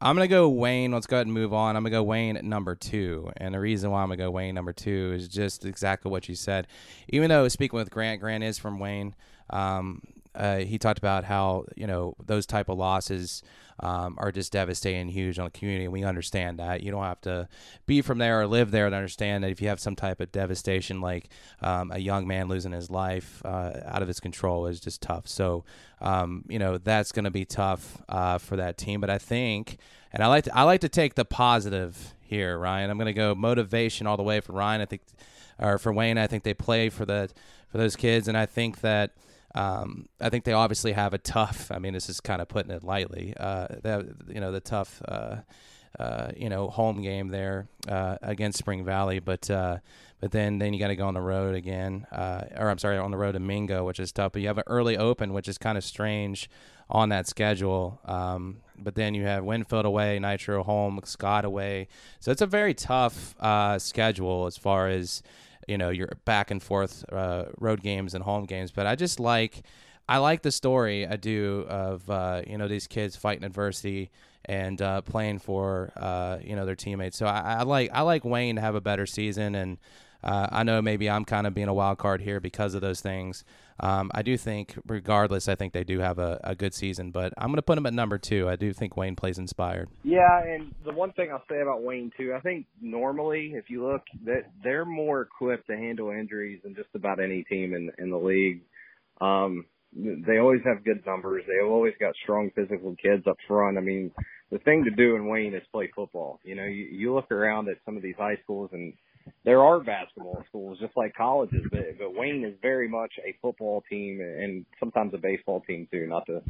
I'm gonna go Wayne. Let's go ahead and move on. I'm gonna go Wayne at number two, and the reason why I'm gonna go Wayne number two is just exactly what you said. Even though speaking with Grant, Grant is from Wayne. Um, uh, he talked about how you know those type of losses um, are just devastating, huge on the community. And we understand that you don't have to be from there or live there to understand that if you have some type of devastation, like um, a young man losing his life uh, out of his control, is just tough. So um, you know that's going to be tough uh, for that team. But I think, and I like to, I like to take the positive here, Ryan. I'm going to go motivation all the way for Ryan. I think, or for Wayne. I think they play for the for those kids, and I think that. Um, I think they obviously have a tough. I mean, this is kind of putting it lightly. Uh, you know the tough, uh, uh, you know, home game there uh, against Spring Valley, but uh, but then then you got to go on the road again, uh, or I'm sorry, on the road to Mingo, which is tough. But you have an early open, which is kind of strange on that schedule. Um, but then you have Winfield away, Nitro home, Scott away, so it's a very tough schedule as far as you know your back and forth uh, road games and home games. But I just like I like the story I do of uh, you know these kids fighting adversity and uh, playing for uh, you know their teammates. So I, I, like I like Wayne to have a better season, and uh, I know maybe I'm kind of being a wild card here because of those things. Um, I do think, regardless, I think they do have a, a good season, but I'm going to put them at number two. I do think Wayne plays inspired. Yeah, and the one thing I'll say about Wayne too, I think normally, if you look, that they're more equipped to handle injuries than just about any team in in the league. Um, they always have good numbers. They've always got strong physical kids up front. I mean, the thing to do in Wayne is play football. You know, you, you look around at some of these high schools and there are basketball schools just like colleges, but, but Wayne is very much a football team and sometimes a baseball team too. Not to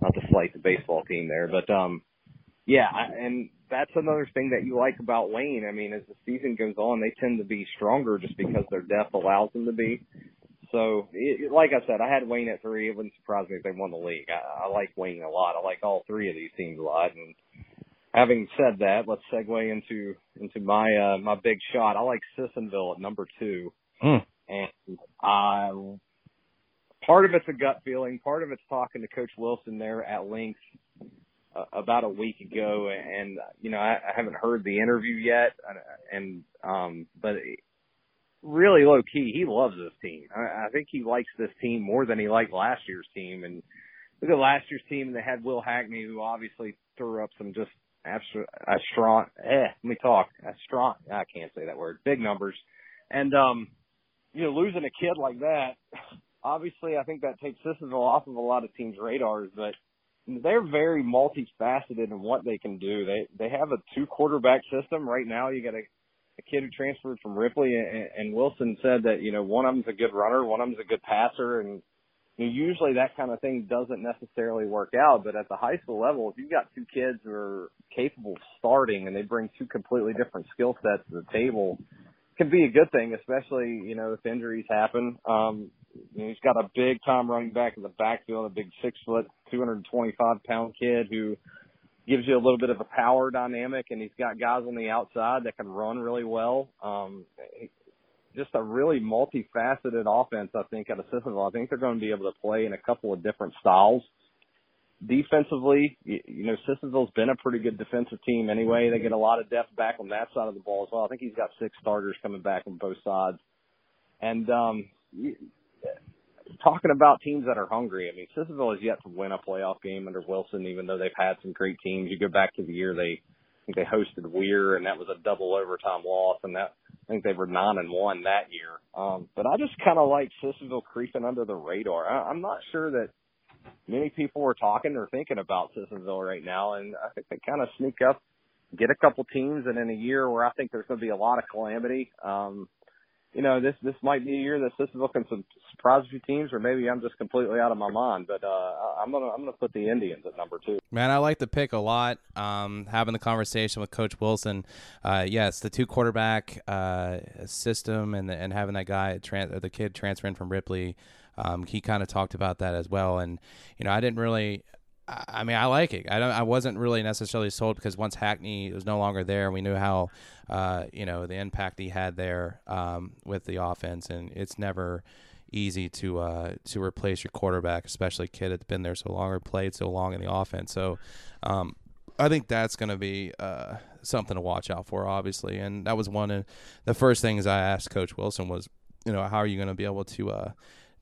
not to slight the baseball team there, but um, yeah, and that's another thing that you like about Wayne. I mean, as the season goes on, they tend to be stronger just because their depth allows them to be. So, it, like I said, I had Wayne at three. It wouldn't surprise me if they won the league. I, I like Wayne a lot. I like all three of these teams a lot, and having said that, let's segue into into my uh, my big shot. I like Sissonville at number two, mm. and I part of it's a gut feeling, part of it's talking to Coach Wilson there at length uh, about a week ago, and you know I, I haven't heard the interview yet, and um, but really low key, he loves this team. I, I think he likes this team more than he liked last year's team, and look at last year's team, and they had Will Hackney, who obviously threw up some just a strong, eh, let me talk, strong, I can't say that word, big numbers. And, um, you know, losing a kid like that, obviously I think that takes Sissonville off of a lot of teams' radars, but they're very multifaceted in what they can do. They, they have a two quarterback system right now. You got a, a kid who transferred from Ripley and, and Wilson said that, you know, one of them's a good runner, one of them's a good passer and, usually that kind of thing doesn't necessarily work out, but at the high school level, if you've got two kids who are capable of starting and they bring two completely different skill sets to the table, can be a good thing, especially, you know, if injuries happen. Um, you know, he's got a big time running back in the backfield, a big six foot, 225 pound kid who gives you a little bit of a power dynamic, and he's got guys on the outside that can run really well. Um, just a really multifaceted offense, I think, at Sissonville. I think they're going to be able to play in a couple of different styles. Defensively, you, you know, Sissonville's been a pretty good defensive team anyway. They get a lot of depth back on that side of the ball as well. I think he's got six starters coming back on both sides. And um, talking about teams that are hungry, I mean, Sissonville has yet to win a playoff game under Wilson, even though they've had some great teams. You go back to the year they, I think they hosted Weir, and that was a double overtime loss, and that I think they were nine and one that year. Um, but I just kind of like Sissonville creeping under the radar. I, I'm not sure that many people are talking or thinking about Sissonville right now, and I think they kind of sneak up, get a couple teams, and in a year where I think there's going to be a lot of calamity. Um, you know, this this might be a year that Sissonville can surprise a few teams, or maybe I'm just completely out of my mind. But uh, I'm gonna I'm gonna put the Indians at number two. Man, I like the pick a lot. Um, having the conversation with Coach Wilson, uh, yes, the two quarterback uh, system, and the, and having that guy, tran- the kid transferring from Ripley, um, he kind of talked about that as well. And you know, I didn't really. I mean, I like it. I don't. I wasn't really necessarily sold because once Hackney was no longer there, we knew how, uh, you know, the impact he had there um, with the offense, and it's never easy to uh, to replace your quarterback, especially a kid that's been there so long or played so long in the offense. So, um, I think that's going to be uh, something to watch out for, obviously. And that was one of the first things I asked Coach Wilson was, you know, how are you going to be able to uh,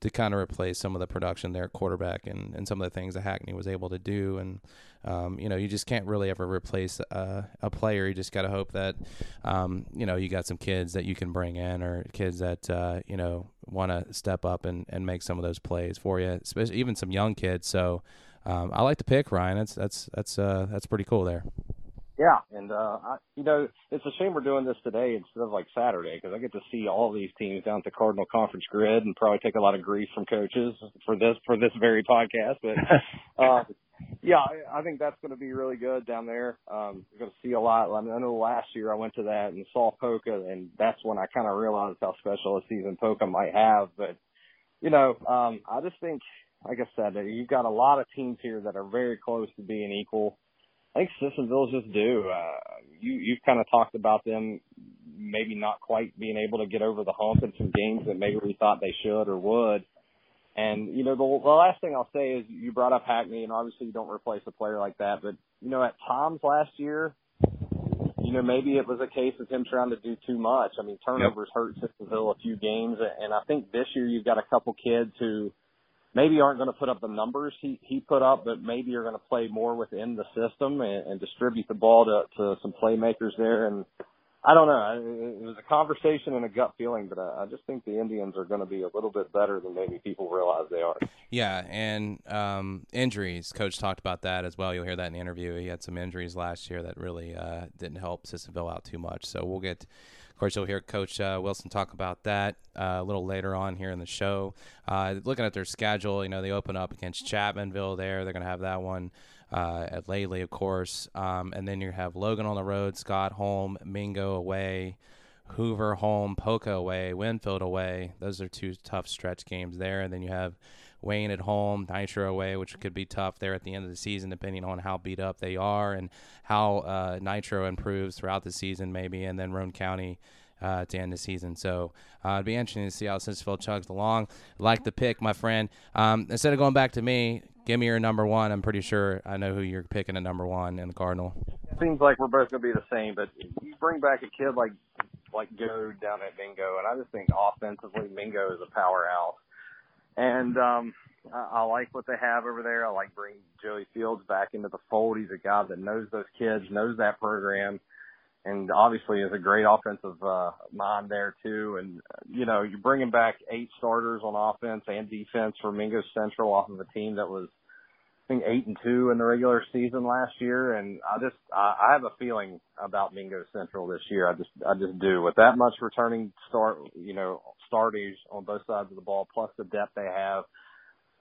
to kind of replace some of the production there, quarterback, and, and some of the things that Hackney was able to do. And, um, you know, you just can't really ever replace uh, a player. You just got to hope that, um, you know, you got some kids that you can bring in or kids that, uh, you know, want to step up and, and make some of those plays for you, especially even some young kids. So um, I like to pick Ryan. That's, that's, that's, uh, that's pretty cool there. Yeah, and uh, I, you know, it's a shame we're doing this today instead of like Saturday because I get to see all these teams down at the Cardinal Conference grid and probably take a lot of grief from coaches for this for this very podcast. But uh, yeah, I, I think that's going to be really good down there. Um, you're going to see a lot. I, mean, I know last year I went to that and saw Poca, and that's when I kind of realized how special a season Poca might have. But you know, um, I just think, like I said, you've got a lot of teams here that are very close to being equal. I think Sissonville's just due. Uh, you you've kind of talked about them maybe not quite being able to get over the hump in some games that maybe we thought they should or would. And you know the, the last thing I'll say is you brought up Hackney, and obviously you don't replace a player like that. But you know at times last year, you know maybe it was a case of him trying to do too much. I mean turnovers yep. hurt Sissonville a few games, and I think this year you've got a couple kids who maybe aren't going to put up the numbers he he put up, but maybe you're going to play more within the system and, and distribute the ball to to some playmakers there. And I don't know, it, was a conversation and a gut feeling, but I, I just think the Indians are going to be a little bit better than maybe people realize they are. Yeah, and um, injuries. Coach talked about that as well. You'll hear that in the interview. He had some injuries last year that really uh, didn't help Sissonville out too much. So we'll get of course, you'll hear Coach uh, Wilson talk about that uh, a little later on here in the show. Uh, looking at their schedule, you know, they open up against Chapmanville there. They're going to have that one uh, at Laidley, of course. Um, and then you have Logan on the road, Scott home, Mingo away. Hoover home, Poca away, Winfield away. Those are two tough stretch games there. And then you have Wayne at home, Nitro away, which could be tough there at the end of the season, depending on how beat up they are and how uh, Nitro improves throughout the season, maybe, and then Roane County. Uh, to end the season. So uh, it'd be interesting to see how Sissonville chugs along. Like the pick, my friend. Um, instead of going back to me, give me your number one. I'm pretty sure I know who you're picking at number one in the Cardinal. Seems like we're both gonna be the same, but you bring back a kid like like Go down at Mingo, and I just think offensively Mingo is a powerhouse. And um, I, I like what they have over there. I like bringing Joey Fields back into the fold. He's a guy that knows those kids, knows that program, and obviously is a great offensive uh, mind there too. And you know, you're bringing back eight starters on offense and defense for Mingo Central off of a team that was think eight and two in the regular season last year, and I just I, I have a feeling about Mingo Central this year. I just I just do with that much returning start, you know, starters on both sides of the ball, plus the depth they have,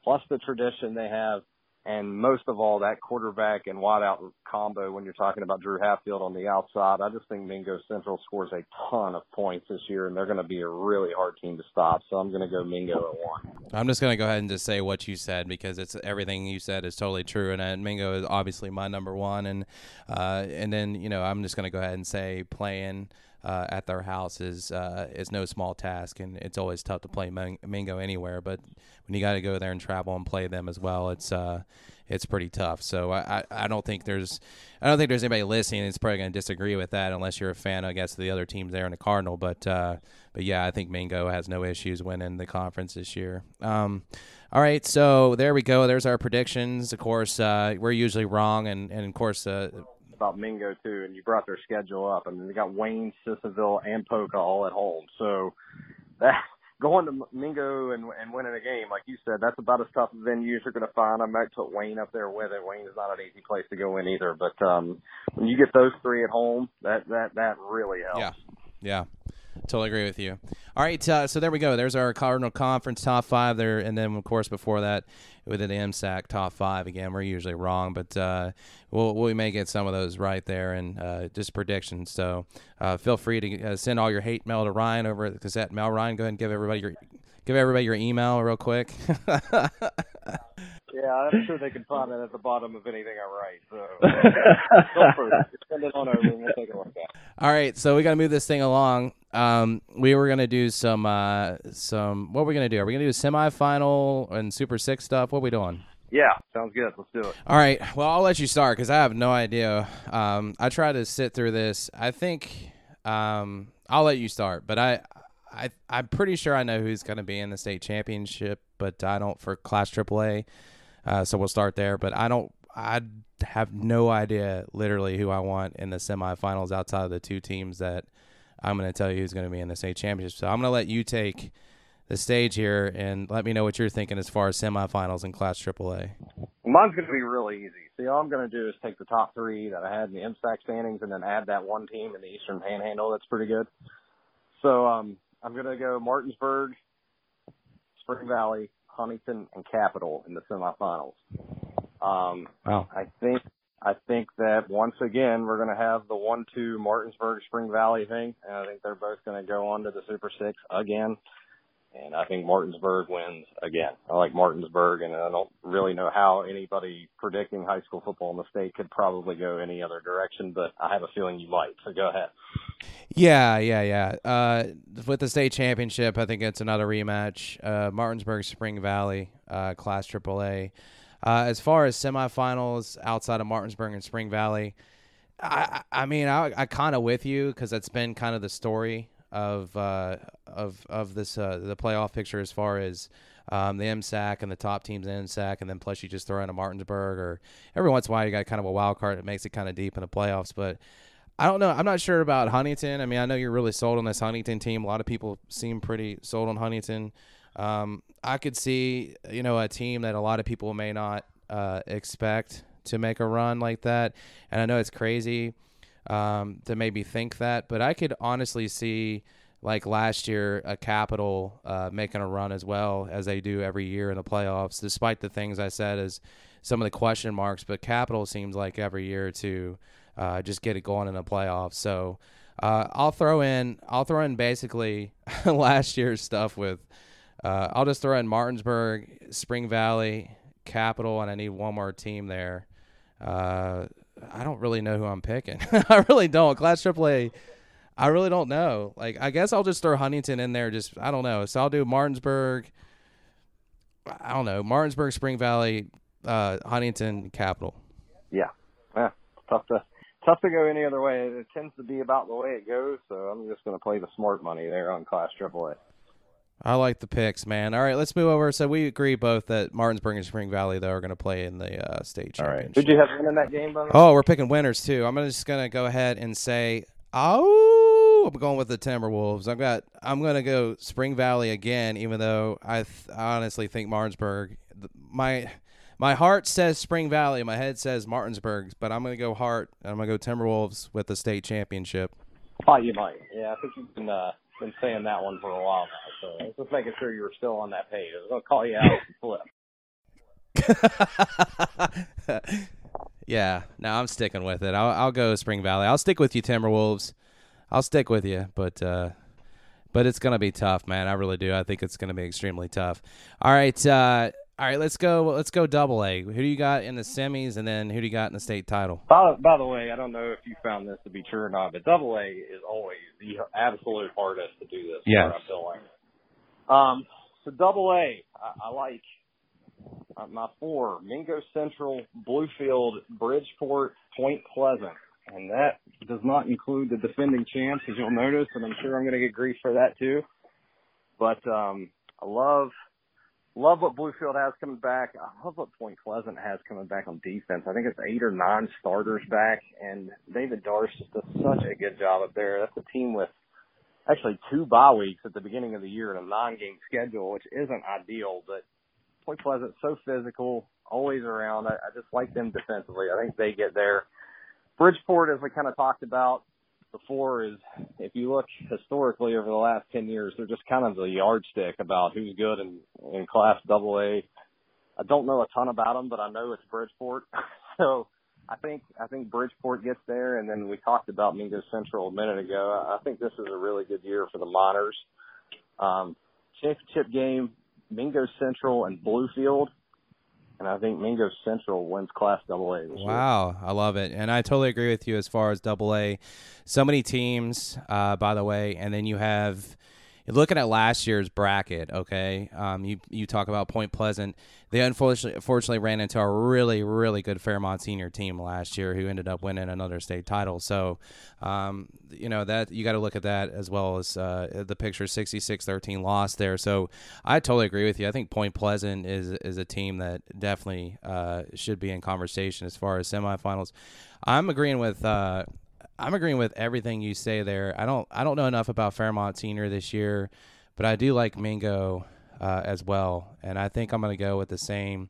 plus the tradition they have. And most of all, that quarterback and wideout combo when you're talking about Drew Hatfield on the outside, I just think Mingo Central scores a ton of points this year, and they're going to be a really hard team to stop. So I'm going to go Mingo at one. I'm just going to go ahead and just say what you said because it's everything you said is totally true, and, and Mingo is obviously my number one, and uh, and then you know I'm just going to go ahead and say playing uh, at their house is uh, is no small task, and it's always tough to play Mingo anywhere. But when you got to go there and travel and play them as well, it's uh, it's pretty tough. So I, I don't think there's I don't think there's anybody listening that's probably going to disagree with that unless you're a fan, I guess, of the other teams there in the Cardinal. But uh, but yeah, I think Mingo has no issues winning the conference this year. Um, all right, so there we go. There's our predictions. Of course, uh, we're usually wrong, and and of course. Uh, about Mingo too, and you brought their schedule up. I mean, they got Wayne, Sissonville, and Poca all at home. So that going to Mingo and and winning a game, like you said, that's about as tough a venue as you're going to find. I might put Wayne up there with it. Wayne is not an easy place to go in either, but um when you get those three at home, that that that really helps. Yeah, yeah. Totally agree with you. All right, uh, so there we go. There's our Cardinal Conference top five there, and then of course before that, we did MSAC top five. Again, we're usually wrong, but uh, we'll, we may get some of those right there and uh, just predictions. So uh, feel free to uh, send all your hate mail to Ryan over at the Gazette Mail. Ryan, go ahead and give everybody your give everybody your email real quick. Yeah, I'm sure they can find it at the bottom of anything I write. So send it on over and we'll take a look at it. All right, so we got to move this thing along. Um, we were gonna do some uh, some. What are we gonna do? Are we gonna do a semifinal and Super Six stuff? What are we doing? Yeah, sounds good. Let's do it. All right. Well, I'll let you start because I have no idea. Um, I tried to sit through this. I think um, I'll let you start, but I, I, I'm pretty sure I know who's going to be in the state championship, but I don't for Class AAA. Uh, so we'll start there. But I don't. I have no idea, literally, who I want in the semifinals outside of the two teams that I'm going to tell you who's going to be in the state championship. So I'm going to let you take the stage here and let me know what you're thinking as far as semifinals in Class AAA. Mine's going to be really easy. See, all I'm going to do is take the top three that I had in the MSAC standings and then add that one team in the Eastern Panhandle. That's pretty good. So um, I'm going to go Martinsburg, Spring Valley, Huntington, and Capital in the semifinals. Um, wow. I think I think that once again we're going to have the one-two Martinsburg Spring Valley thing, and I think they're both going to go on to the Super Six again. And I think Martinsburg wins again. I like Martinsburg, and I don't really know how anybody predicting high school football in the state could probably go any other direction, but I have a feeling you might. So go ahead. Yeah, yeah, yeah. Uh, with the state championship, I think it's another rematch. Uh, Martinsburg Spring Valley, uh, Class AAA. Uh, as far as semifinals outside of Martinsburg and Spring Valley, I, I mean, I, I kind of with you because that's been kind of the story of uh, of of this uh, the playoff picture as far as um, the MSAC and the top teams in MSAC, and then plus you just throw in a Martinsburg or every once in a while you got kind of a wild card that makes it kind of deep in the playoffs. But I don't know. I'm not sure about Huntington. I mean, I know you're really sold on this Huntington team. A lot of people seem pretty sold on Huntington. Um, I could see, you know, a team that a lot of people may not uh, expect to make a run like that. And I know it's crazy um, to maybe think that, but I could honestly see, like last year, a Capital uh, making a run as well as they do every year in the playoffs, despite the things I said as some of the question marks. But Capital seems like every year to uh, just get it going in the playoffs. So uh, I'll throw in, I'll throw in basically last year's stuff with uh, I'll just throw in Martinsburg, Spring Valley, Capital, and I need one more team there. I don't really know who I'm picking. I really don't. Class AAA, I really don't know. Like, I guess I'll just throw Huntington in there. Just I don't know. So I'll do Martinsburg. I don't know Martinsburg, Spring Valley, uh, Huntington, Capital. Yeah, yeah, tough to tough to go any other way. It tends to be about the way it goes. So I'm just going to play the smart money there on Class AAA. I like the picks, man. All right, let's move over. So we agree both that Martinsburg and Spring Valley though are going to play in the uh, state championship. Did you have winning that game? By oh, we're picking winners too. I'm just going to go ahead and say, oh, I'm going with the Timberwolves. I've got. I'm going to go Spring Valley again, even though I, th- I honestly think Martinsburg. My my heart says Spring Valley, my head says Martinsburg, but I'm going to go heart. I'm going to go Timberwolves with the state championship. Oh, you might. Yeah, I think you can. Uh been saying that one for a while now. So just making sure you were still on that page. I was going to call you out and flip. yeah, no, I'm sticking with it. I'll, I'll go Spring Valley. I'll stick with you, Timberwolves. I'll stick with you, but uh, but it's gonna be tough, man. I really do. I think it's gonna be extremely tough. All right, uh, all right. Let's go. Let's go double A. Who do you got in the semis, and then who do you got in the state title? By, by the way, I don't know if you found this to be true or not, but Double A is always the absolute hardest to do this. Yes. I feel like. Um, so Double A, I, I like uh, my four: Mingo Central, Bluefield, Bridgeport, Point Pleasant, and that does not include the defending champs, as you'll notice, and I'm sure I'm going to get grief for that too. But um, I love love what Bluefield has coming back. I love what Point Pleasant has coming back on defense. I think it's eight or nine starters back, and David Darst just does such a good job up there. That's a team with actually two bye weeks at the beginning of the year and a nine-game schedule, which isn't ideal, but Point Pleasant so physical, always around. I, I just like them defensively. I think they get there. Bridgeport, as we kind of talked about before, is if you look historically over the last ten years, they're just kind of the yardstick about who's good in in Class Double A. I don't know a ton about them, but I know it's Bridgeport. so I think I think Bridgeport gets there, and then we talked about Mingo Central a minute ago. I think this is a really good year for the Miners. Um, championship game, Mingo Central and Bluefield, and I think Mingo Central wins Class Double A. This year. Wow, I love it, and I totally agree with you as far as Double A. So many teams, uh, by the way, and then you have. Looking at last year's bracket, okay? Um, you you talk about Point Pleasant. They unfortunately unfortunately ran into a really really good Fairmont senior team last year, who ended up winning another state title. So, um, you know that you got to look at that as well as uh, the picture 66-13 loss there. So, I totally agree with you. I think Point Pleasant is is a team that definitely uh, should be in conversation as far as semifinals. I'm agreeing with. Uh, I'm agreeing with everything you say there. I don't I don't know enough about Fairmont Senior this year, but I do like Mingo uh, as well, and I think I'm going to go with the same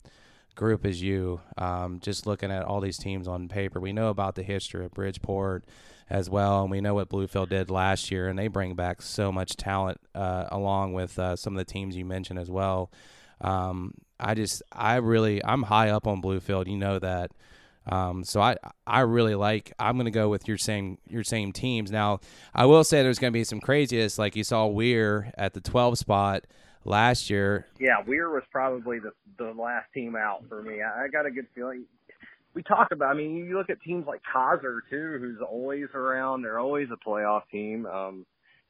group as you. Um, just looking at all these teams on paper, we know about the history of Bridgeport as well, and we know what Bluefield did last year, and they bring back so much talent uh, along with uh, some of the teams you mentioned as well. Um, I just I really I'm high up on Bluefield. You know that. Um, so I I really like I'm gonna go with your same your same teams. Now I will say there's gonna be some craziness like you saw Weir at the 12 spot last year. Yeah, Weir was probably the the last team out for me. I, I got a good feeling. We talk about. I mean, you look at teams like Keyser too, who's always around. They're always a playoff team. Um,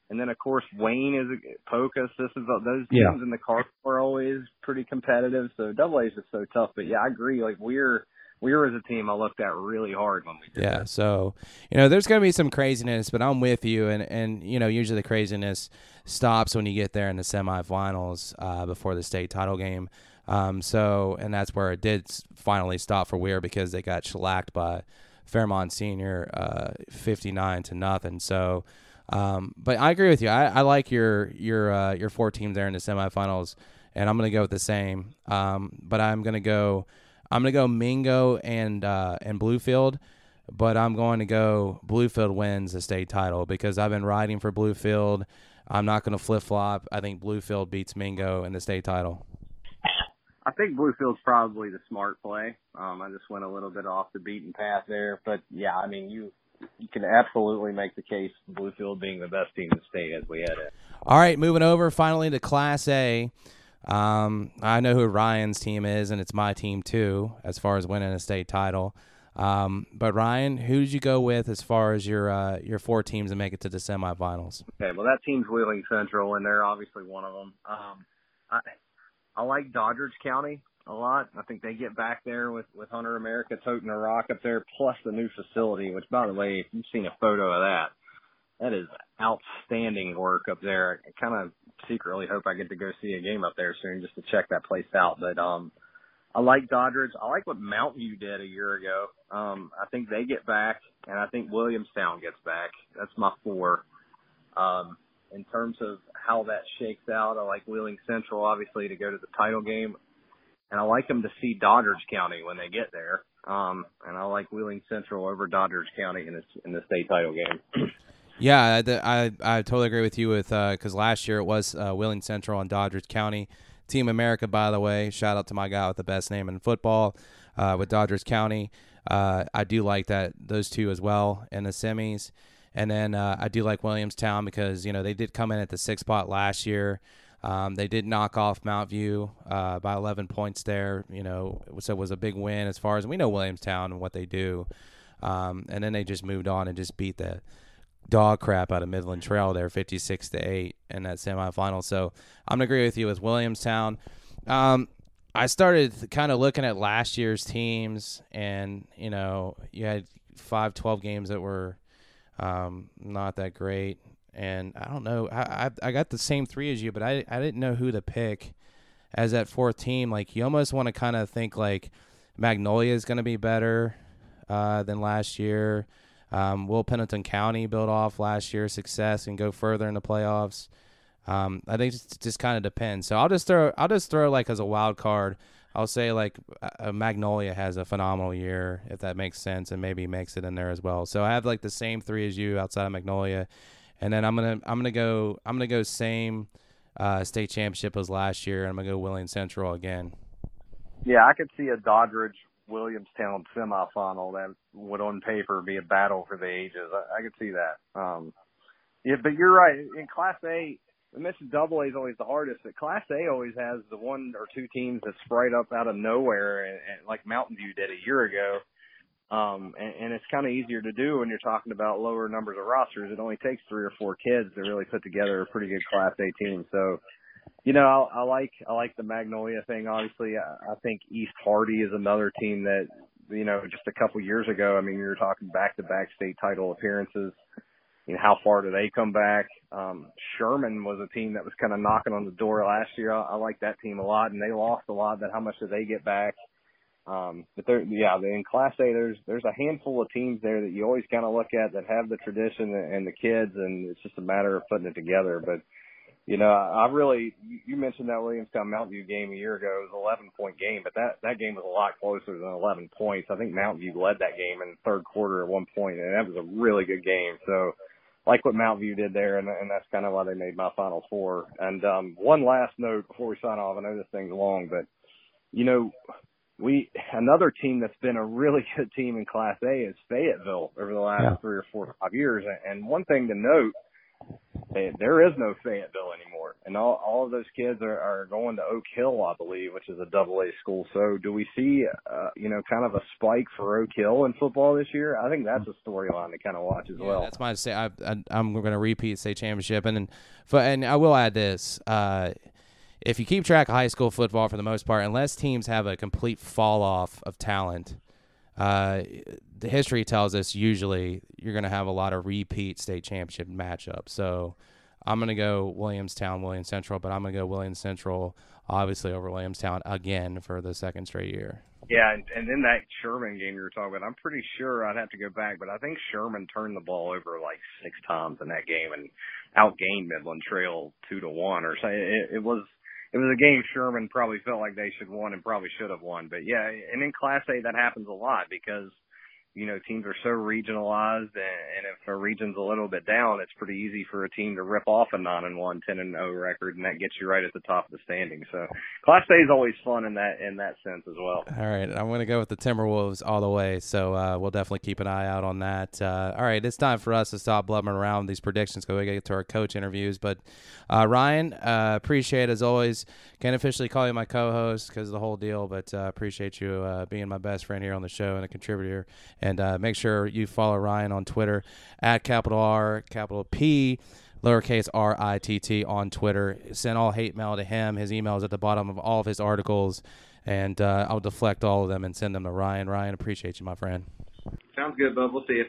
and then of course Wayne is a Pocus. This is a, those teams Yeah. in the car are always pretty competitive. So Double A is just so tough. But yeah, I agree. Like Weir, Weir as a team I looked at really hard when we did Yeah, that. so you know there's gonna be some craziness, but I'm with you, and and you know usually the craziness stops when you get there in the semifinals uh, before the state title game. Um, so and that's where it did finally stop for Weir because they got shellacked by Fairmont Senior, uh, 59 to nothing. So. Um, but I agree with you. I, I like your your uh, your four teams there in the semifinals, and I'm gonna go with the same. Um, but I'm gonna go I'm gonna go Mingo and uh, and Bluefield, but I'm going to go Bluefield wins the state title because I've been riding for Bluefield. I'm not gonna flip flop. I think Bluefield beats Mingo in the state title. I think Bluefield's probably the smart play. Um, I just went a little bit off the beaten path there, but yeah, I mean you you can absolutely make the case Bluefield being the best team in the state as we head in. All right, moving over finally to Class A. Um, I know who Ryan's team is, and it's my team too, as far as winning a state title. Um, but Ryan, who did you go with as far as your uh, your four teams to make it to the semifinals? Okay, well that team's Wheeling Central, and they're obviously one of them. Um, I I like Doddridge County a lot. I think they get back there with with Hunter America toting a rock up there, plus the new facility. Which, by the way, if you've seen a photo of that, that is outstanding work up there. I kind of secretly hope I get to go see a game up there soon just to check that place out. But um, I like Doddridge. I like what Mountain View did a year ago. Um, I think they get back, and I think Williamstown gets back. That's my four. Um, in terms of how that shakes out, I like Wheeling Central obviously to go to the title game, and I like them to see Doddridge County when they get there. Um, and I like Wheeling Central over Doddridge County in this in the state title game. Yeah, I, I, I totally agree with you with because last year it was uh, Central and Doddridge County. Team America, by the way. Shout out to my guy with the best name in football uh, with Doddridge County. Uh, I do like that those two as well in the semis. And then uh, I do like Williamstown because you know they did come in at the sixth spot last year. Um, they did knock off Mount View uh, by 11 points there. You know, so it was a big win as far as we know Williamstown and what they do. Um, and then they just moved on and just beat the dog crap out of Midland Trail there, 56 to eight in that semifinal. So I'm gonna agree with you with Williamstown. Um, I started kind of looking at last year's teams, and you know, you had five, 12 games that were um, not that great. And I don't know, I, I, I got the same three as you, but I I didn't know who to pick as that fourth team. Like you almost want to kind of think like Magnolia is going to be better uh, than last year. Um, will Pendleton County build off last year's success and go further in the playoffs? Um, I think it just, kind of depends. So I'll just throw I'll just throw like as a wild card. I'll say like a Magnolia has a phenomenal year if that makes sense and maybe makes it in there as well. So I have like the same three as you outside of Magnolia, and then I'm gonna I'm gonna go I'm gonna go same uh, state championship as last year. and I'm gonna go Williams Central again. Yeah, I could see a Doddridge Williamstown semifinal that would on paper be a battle for the ages. I, I could see that. Um, yeah, but you're right. In Class A, I mentioned Double A is always the hardest, but Class A always has the one or two teams that sprite up out of nowhere, and, and like Mountain View did a year ago. Um, and, and it's kind of easier to do when you're talking about lower numbers of rosters. It only takes three or four kids to really put together a pretty good Class A team. So, you know, I, I like I like the Magnolia thing. Obviously, I, I think East Hardy is another team that you know just a couple years ago. I mean, you were talking back to back state title appearances. You know, how far do they come back? Um, Sherman was a team that was kind of knocking on the door last year. I, I like that team a lot, and they lost a lot. But how much did they get back? Um, but there, yeah, in Class A, there's there's a handful of teams there that you always kind of look at that have the tradition and the kids, and it's just a matter of putting it together. But you know, I really, you mentioned that Williamstown Mountain View game a year ago. It was an 11 point game, but that, that game was a lot closer than 11 points. I think Mountain View led that game in the third quarter at one point, and that was a really good game. So, like what Mountain View did there, and, and that's kind of why they made my Final Four. And um, one last note before we sign off. I know this thing's long, but you know, we another team that's been a really good team in Class A is Fayetteville over the last yeah. three or four or five years. And one thing to note there is no Fayetteville anymore, and all all of those kids are, are going to Oak Hill, I believe, which is a double A school. So, do we see, uh, you know, kind of a spike for Oak Hill in football this year? I think that's a storyline to kind of watch as yeah, well. That's my say. I, I, am going to repeat state championship, and then, and I will add this. Uh, if you keep track of high school football for the most part, unless teams have a complete fall off of talent, uh, the history tells us usually you're going to have a lot of repeat state championship matchups. So I'm going to go Williamstown, Williams Central, but I'm going to go Williams Central, obviously over Williamstown again for the second straight year. Yeah, and, and in that Sherman game you were talking about, I'm pretty sure I'd have to go back, but I think Sherman turned the ball over like six times in that game and outgained Midland Trail two to one or so. It, it was it was a game Sherman probably felt like they should won and probably should have won. But yeah, and in Class A that happens a lot because you know, teams are so regionalized, and, if a region's a little bit down, it's pretty easy for a team to rip off a nine and one, ten and zero oh record, and that gets you right at the top of the standings. So, Class A is always fun in that in that sense as well. All right, I'm going to go with the Timberwolves all the way. So uh, we'll definitely keep an eye out on that. Uh, all right, it's time for us to stop blubbering around these predictions because we get to our coach interviews. But uh, Ryan, uh, appreciate as always. Can't officially call you my co-host because of the whole deal, but uh, appreciate you uh, being my best friend here on the show and a contributor. And uh, make sure you follow Ryan on Twitter at capital R, capital P, lowercase r i t t on Twitter. Send all hate mail to him. His email is at the bottom of all of his articles, and uh, I'll deflect all of them and send them to Ryan. Ryan, appreciate you, my friend. Sounds good, bud. We'll see you.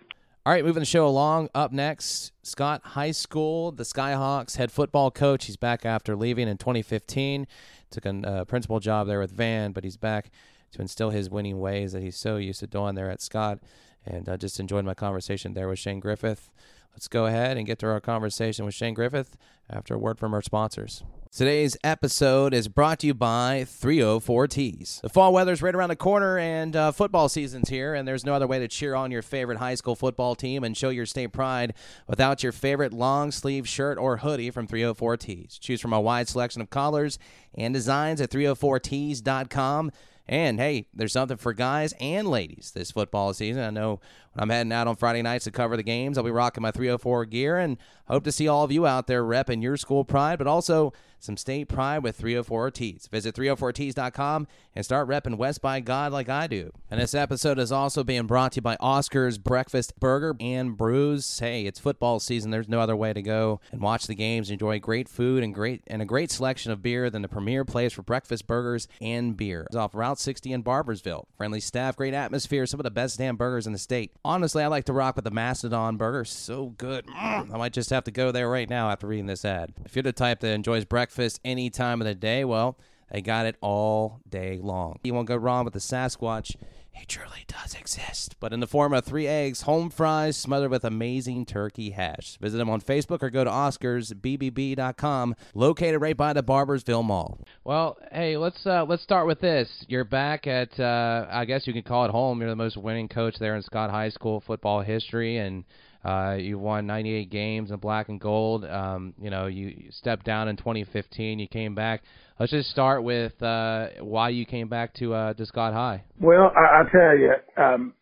All right, moving the show along. Up next, Scott High School, the Skyhawks head football coach. He's back after leaving in 2015. Took a uh, principal job there with Van, but he's back to instill his winning ways that he's so used to doing there at Scott. and uh, just enjoyed my conversation there with Shane Griffith. Let's go ahead and get to our conversation with Shane Griffith after a word from our sponsors. Today's episode is brought to you by 304 Tees. The fall weather's right around the corner, and uh, football season's here, and there's no other way to cheer on your favorite high school football team and show your state pride without your favorite long sleeve shirt or hoodie from 304 Tees. Choose from a wide selection of colors and designs at 304tees.com. And hey, there's something for guys and ladies this football season. I know when I'm heading out on Friday nights to cover the games, I'll be rocking my 304 gear and hope to see all of you out there repping your school pride, but also some state pride with 304 Tees. Visit 304tees.com and start repping West by God like I do. And this episode is also being brought to you by Oscar's Breakfast Burger and Brews. Hey, it's football season. There's no other way to go and watch the games, enjoy great food and great and a great selection of beer than the premier place for breakfast burgers and beer. It's off Route 60 in Barboursville. Friendly staff, great atmosphere, some of the best damn burgers in the state. Honestly, I like to rock with the Mastodon burger. So good. Mm, I might just have to go there right now after reading this ad. If you're the type that enjoys breakfast any time of the day, well, they got it all day long. You won't go wrong with the Sasquatch. He truly does exist, but in the form of three eggs, home fries smothered with amazing turkey hash. Visit them on Facebook or go to OscarsBBB.com, located right by the Barboursville Mall. Well, hey, let's uh, let's start with this. You're back at, uh, I guess you can call it home. You're the most winning coach there in Scott High School football history, and uh, you won 98 games in black and gold. Um, you know, you stepped down in 2015. You came back. Let's just start with uh, why you came back to uh, to Scott High. Well, I, I tell you, um,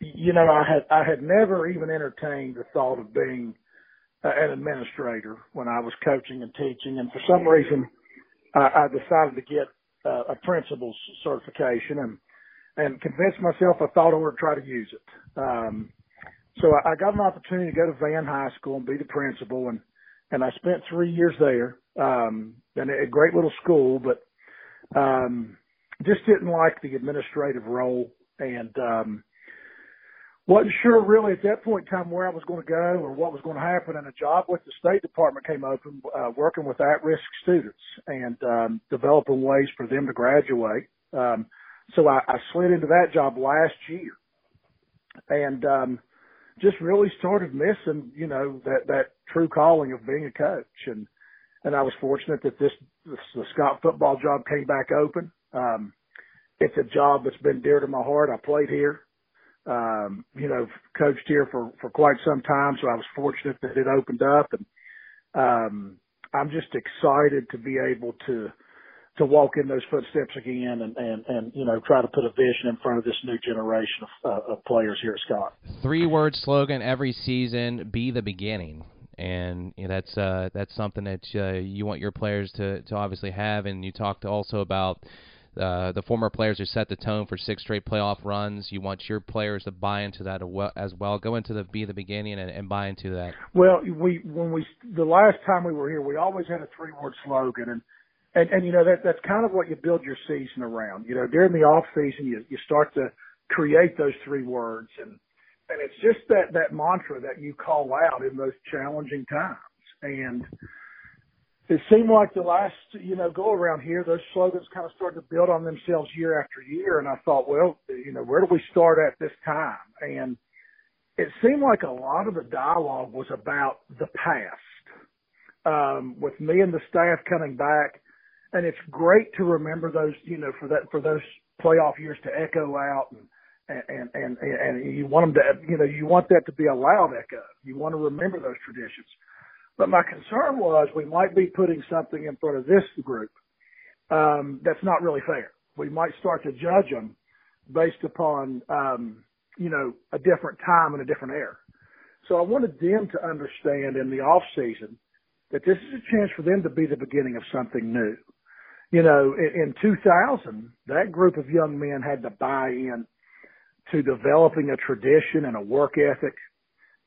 you know, I had I had never even entertained the thought of being uh, an administrator when I was coaching and teaching, and for some reason, I, I decided to get uh, a principal's certification and and convinced myself I thought I would try to use it. Um, so I, I got an opportunity to go to Van High School and be the principal, and and I spent three years there. Um, and a great little school, but um, just didn't like the administrative role, and um, wasn't sure really at that point in time where I was going to go or what was going to happen. And a job with the State Department came open, uh, working with at-risk students and um, developing ways for them to graduate. Um, so I, I slid into that job last year, and um, just really started missing, you know, that that true calling of being a coach. And and I was fortunate that this, this the Scott football job came back open. Um, it's a job that's been dear to my heart. I played here, um, you know, coached here for for quite some time, so I was fortunate that it opened up, and um, I'm just excited to be able to to walk in those footsteps again and, and, and you know try to put a vision in front of this new generation of, uh, of players here at Scott. Three word slogan every season: "Be the beginning." And you know, that's uh, that's something that uh, you want your players to, to obviously have. And you talked also about uh, the former players who set the tone for six straight playoff runs. You want your players to buy into that as well. Go into the be the beginning and, and buy into that. Well, we when we the last time we were here, we always had a three word slogan, and and and you know that that's kind of what you build your season around. You know, during the off season, you you start to create those three words, and and it's just that that mantra that you call out in those challenging times. And it seemed like the last you know go around here, those slogans kind of started to build on themselves year after year. And I thought, well, you know, where do we start at this time? And it seemed like a lot of the dialogue was about the past. Um, with me and the staff coming back and it's great to remember those, you know, for that for those playoff years to echo out and and and and you want them to, you know, you want that to be a loud echo. You want to remember those traditions. But my concern was we might be putting something in front of this group um, that's not really fair. We might start to judge them based upon, um, you know, a different time and a different era. So I wanted them to understand in the off season that this is a chance for them to be the beginning of something new you know, in, in 2000, that group of young men had to buy in to developing a tradition and a work ethic.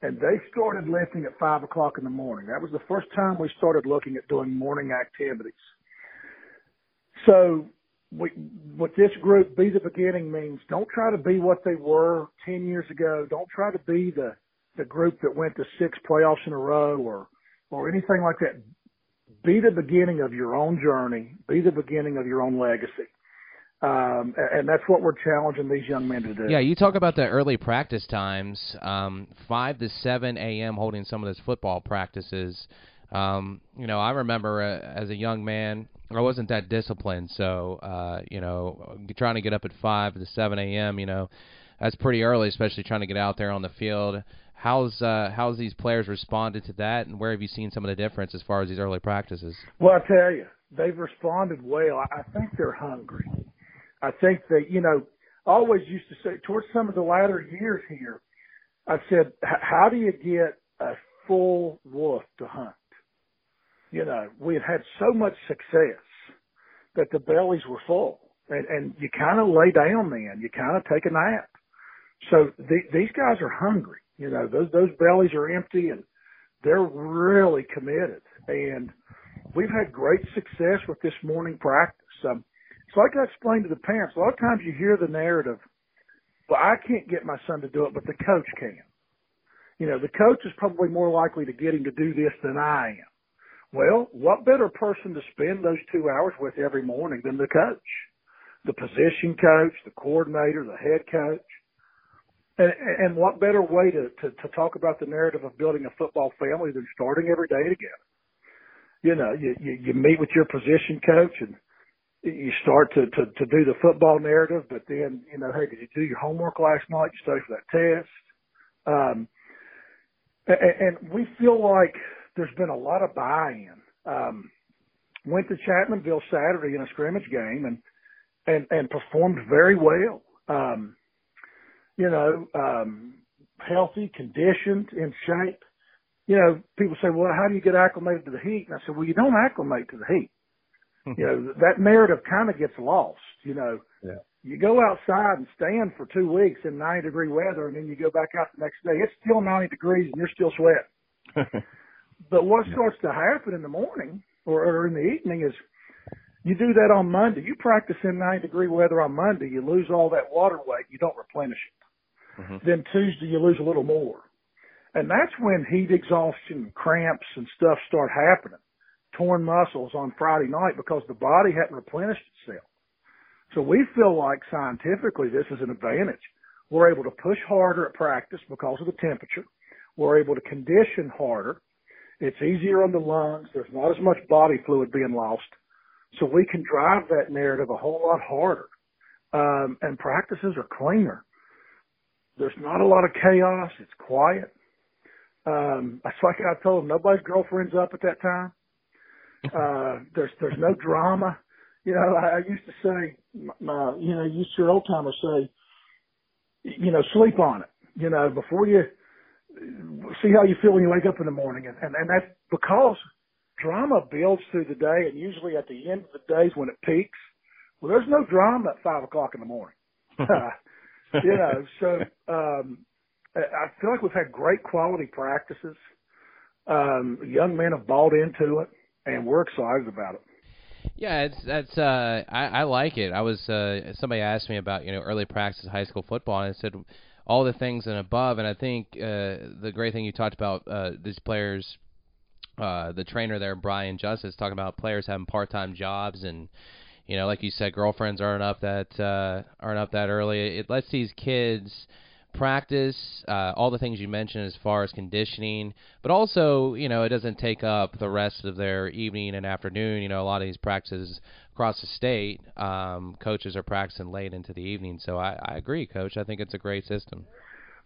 And they started lifting at five o'clock in the morning. That was the first time we started looking at doing morning activities. So we, what this group be the beginning means don't try to be what they were 10 years ago. Don't try to be the, the group that went to six playoffs in a row or, or anything like that be the beginning of your own journey, be the beginning of your own legacy. Um, and that's what we're challenging these young men to do. Yeah, you talk about the early practice times, um, five to seven a.m. holding some of those football practices. Um, you know, I remember uh, as a young man, I wasn't that disciplined, so uh, you know, trying to get up at five to seven a.m. You know, that's pretty early, especially trying to get out there on the field. How's uh, how's these players responded to that, and where have you seen some of the difference as far as these early practices? Well, I tell you, they've responded well. I think they're hungry. I think that, you know, always used to say towards some of the latter years here, I said, how do you get a full wolf to hunt? You know, we had had so much success that the bellies were full and, and you kind of lay down then, you kind of take a nap. So the, these guys are hungry. You know, those, those bellies are empty and they're really committed. And we've had great success with this morning practice. Um, so like I explained to the parents, a lot of times you hear the narrative, well, I can't get my son to do it, but the coach can. You know, the coach is probably more likely to get him to do this than I am. Well, what better person to spend those two hours with every morning than the coach? The position coach, the coordinator, the head coach. And, and what better way to, to, to talk about the narrative of building a football family than starting every day together? You know, you, you, you meet with your position coach and you start to, to, to do the football narrative, but then, you know, hey, did you do your homework last night? You study for that test? Um, and, and we feel like there's been a lot of buy-in. Um, went to Chapmanville Saturday in a scrimmage game and, and, and performed very well. Um, you know, um, healthy, conditioned, in shape. You know, people say, well, how do you get acclimated to the heat? And I said, well, you don't acclimate to the heat you know, that narrative kind of gets lost. You know, yeah. you go outside and stand for two weeks in 90 degree weather, and then you go back out the next day. It's still 90 degrees, and you're still sweating. but what yeah. starts to happen in the morning or, or in the evening is you do that on Monday. You practice in 90 degree weather on Monday. You lose all that water weight. You don't replenish it. Mm-hmm. Then Tuesday you lose a little more. And that's when heat exhaustion, cramps, and stuff start happening torn muscles on Friday night because the body hadn't replenished itself. So we feel like scientifically this is an advantage. We're able to push harder at practice because of the temperature. We're able to condition harder. It's easier on the lungs. There's not as much body fluid being lost. So we can drive that narrative a whole lot harder. Um, and practices are cleaner. There's not a lot of chaos. It's quiet. Um, it's like I told them, nobody's girlfriend's up at that time. Uh, there's there's no drama. You know, I, I used to say, my, you know, used to your old timers say, you know, sleep on it. You know, before you see how you feel when you wake up in the morning, and and, and that's because drama builds through the day, and usually at the end of the days when it peaks, well, there's no drama at five o'clock in the morning. you know, so um, I feel like we've had great quality practices. Um, young men have bought into it and we're excited about it. Yeah, it's that's uh I, I like it. I was uh somebody asked me about, you know, early practice high school football and I said all the things and above and I think uh the great thing you talked about uh these players uh the trainer there Brian Justice talking about players having part-time jobs and you know, like you said girlfriends aren't up that uh aren't up that early. It lets these kids practice, uh, all the things you mentioned as far as conditioning, but also, you know, it doesn't take up the rest of their evening and afternoon. You know, a lot of these practices across the state, um, coaches are practicing late into the evening. So I, I agree, Coach. I think it's a great system.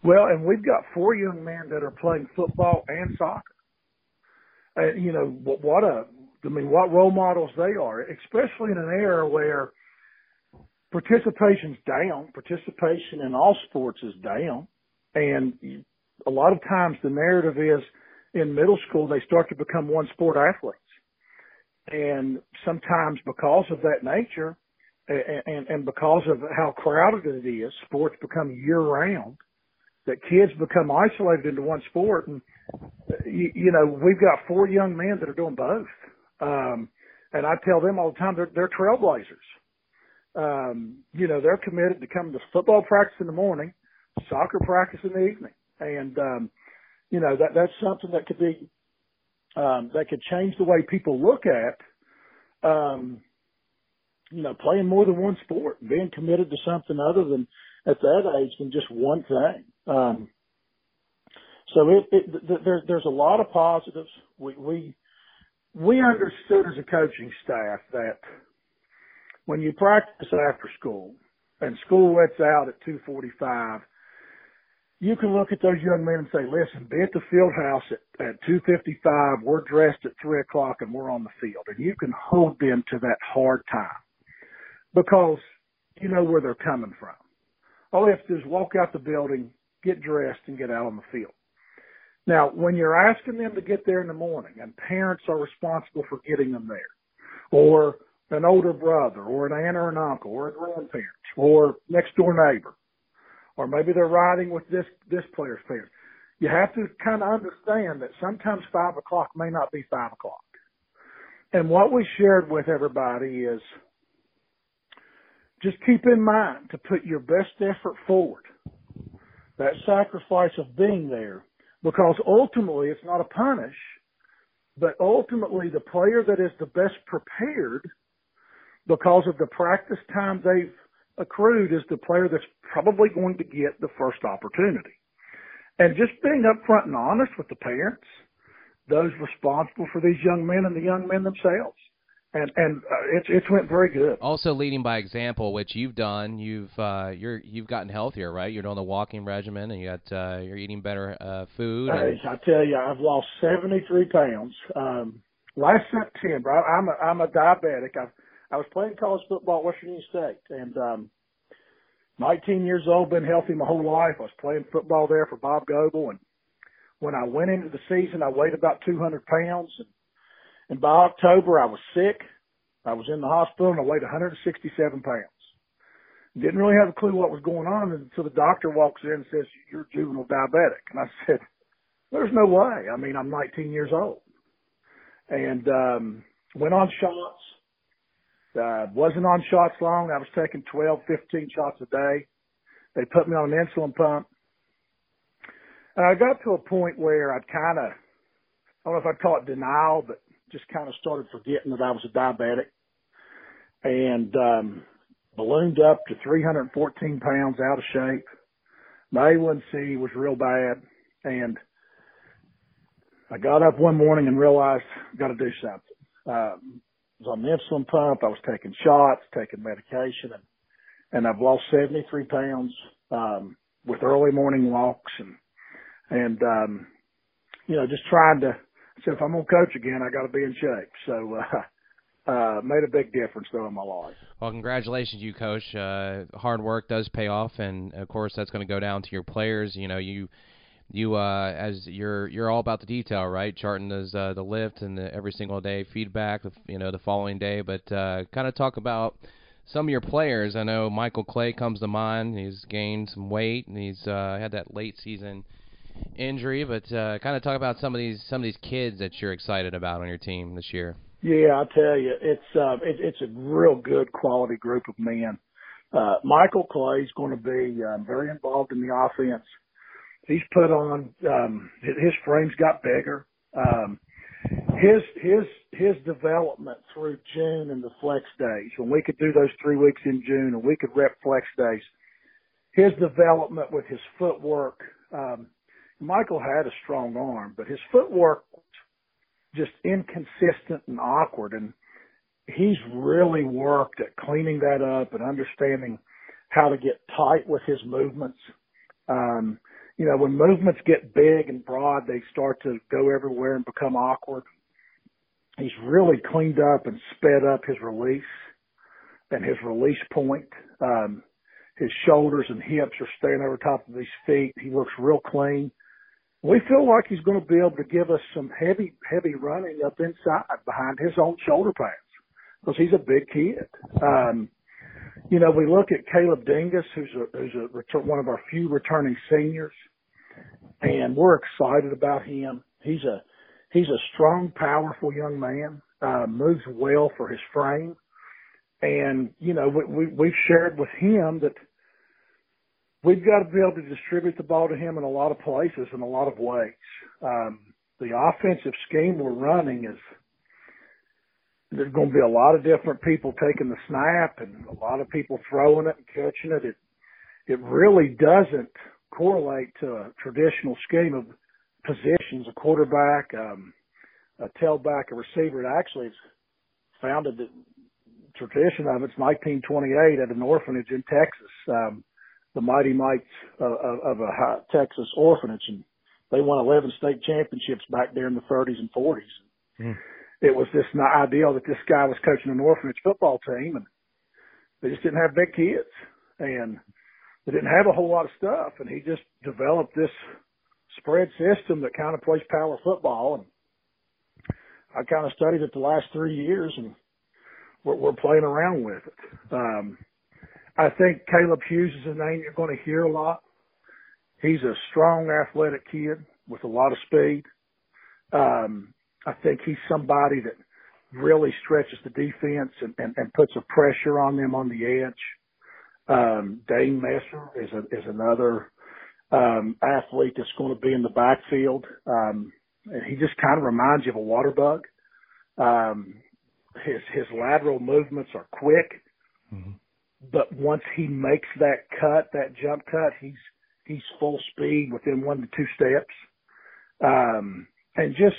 Well, and we've got four young men that are playing football and soccer. And, you know, what a, I mean, what role models they are, especially in an era where – participation's down. Participation in all sports is down. And a lot of times the narrative is in middle school, they start to become one sport athletes. And sometimes because of that nature and, and because of how crowded it is, sports become year round, that kids become isolated into one sport. And, you, you know, we've got four young men that are doing both. Um, and I tell them all the time, they're, they're trailblazers um, you know, they're committed to coming to football practice in the morning, soccer practice in the evening. And, um, you know, that, that's something that could be, um, that could change the way people look at, um, you know, playing more than one sport, being committed to something other than at that age than just one thing. Um, so it, it th- there, there's a lot of positives. We we we understood as a coaching staff that when you practice after school and school lets out at 2:45, you can look at those young men and say, "Listen, be at the field house at, at 2:55. We're dressed at three o'clock and we're on the field." And you can hold them to that hard time because you know where they're coming from. All they have to do is walk out the building, get dressed, and get out on the field. Now, when you're asking them to get there in the morning and parents are responsible for getting them there, or an older brother, or an aunt or an uncle, or a grandparent, or next door neighbor, or maybe they're riding with this, this player's parents, you have to kind of understand that sometimes five o'clock may not be five o'clock. And what we shared with everybody is just keep in mind to put your best effort forward. That sacrifice of being there because ultimately it's not a punish, but ultimately the player that is the best prepared because of the practice time they've accrued is the player that's probably going to get the first opportunity. And just being upfront and honest with the parents, those responsible for these young men and the young men themselves and and uh, it's it's went very good. Also leading by example, which you've done. You've uh, you're you've gotten healthier, right? You're doing the walking regimen, and you got uh, you're eating better uh, food. And... I tell you, I've lost 73 pounds. Um, last September, I, I'm a I'm a diabetic. I I was playing college football at Western Union State, and um, 19 years old, been healthy my whole life. I was playing football there for Bob Goble, and when I went into the season, I weighed about 200 pounds. And and by October, I was sick. I was in the hospital and I weighed 167 pounds. Didn't really have a clue what was going on until the doctor walks in and says, you're juvenile diabetic. And I said, there's no way. I mean, I'm 19 years old and, um, went on shots. Uh, wasn't on shots long. I was taking 12, 15 shots a day. They put me on an insulin pump. And I got to a point where I'd kind of, I don't know if I'd call it denial, but just kind of started forgetting that I was a diabetic and um, ballooned up to 314 pounds out of shape. My A1C was real bad, and I got up one morning and realized I got to do something. Um, I was on the insulin pump. I was taking shots, taking medication, and and I've lost 73 pounds um, with early morning walks and and um, you know just trying to so if I'm gonna coach again, I got to be in shape. So uh, uh, made a big difference though in my life. Well, congratulations, you coach. Uh, hard work does pay off, and of course that's going to go down to your players. You know, you you uh, as you're you're all about the detail, right? Charting those uh, the lift and the every single day feedback, you know, the following day. But uh, kind of talk about some of your players. I know Michael Clay comes to mind. He's gained some weight, and he's uh, had that late season injury, but uh, kind of talk about some of these some of these kids that you're excited about on your team this year. Yeah, I tell you, it's uh, it, it's a real good quality group of men. Uh, Michael Clay is going to be um, very involved in the offense. He's put on um, his frame's got bigger. Um, his his his development through June and the flex days when we could do those three weeks in June and we could rep flex days. His development with his footwork, um, Michael had a strong arm, but his footwork was just inconsistent and awkward. And he's really worked at cleaning that up and understanding how to get tight with his movements. Um, you know, when movements get big and broad, they start to go everywhere and become awkward. He's really cleaned up and sped up his release and his release point. Um, his shoulders and hips are staying over top of his feet. He looks real clean we feel like he's going to be able to give us some heavy, heavy running up inside behind his own shoulder pads because he's a big kid. Um, you know, we look at Caleb Dingess, who's a, who's a return, one of our few returning seniors, and we're excited about him. He's a, he's a strong, powerful young man, uh, moves well for his frame. And, you know, we, we, we've shared with him that, we've got to be able to distribute the ball to him in a lot of places in a lot of ways. Um, the offensive scheme we're running is there's going to be a lot of different people taking the snap and a lot of people throwing it and catching it. It it really doesn't correlate to a traditional scheme of positions, a quarterback, um, a tailback, a receiver. It actually is founded the tradition of it's 1928 at an orphanage in Texas, um, the Mighty Mites uh, of a Texas orphanage, and they won 11 state championships back there in the 30s and 40s. Mm. It was just not ideal that this guy was coaching an orphanage football team, and they just didn't have big kids, and they didn't have a whole lot of stuff, and he just developed this spread system that kind of plays power football, and I kind of studied it the last three years, and we're, we're playing around with it. Um, I think Caleb Hughes is a name you're going to hear a lot. He's a strong, athletic kid with a lot of speed. Um, I think he's somebody that really stretches the defense and, and, and puts a pressure on them on the edge. Um, Dane Messer is a, is another, um, athlete that's going to be in the backfield. Um, and he just kind of reminds you of a water bug. Um, his, his lateral movements are quick, mm-hmm. But once he makes that cut, that jump cut, he's, he's full speed within one to two steps. Um, and just,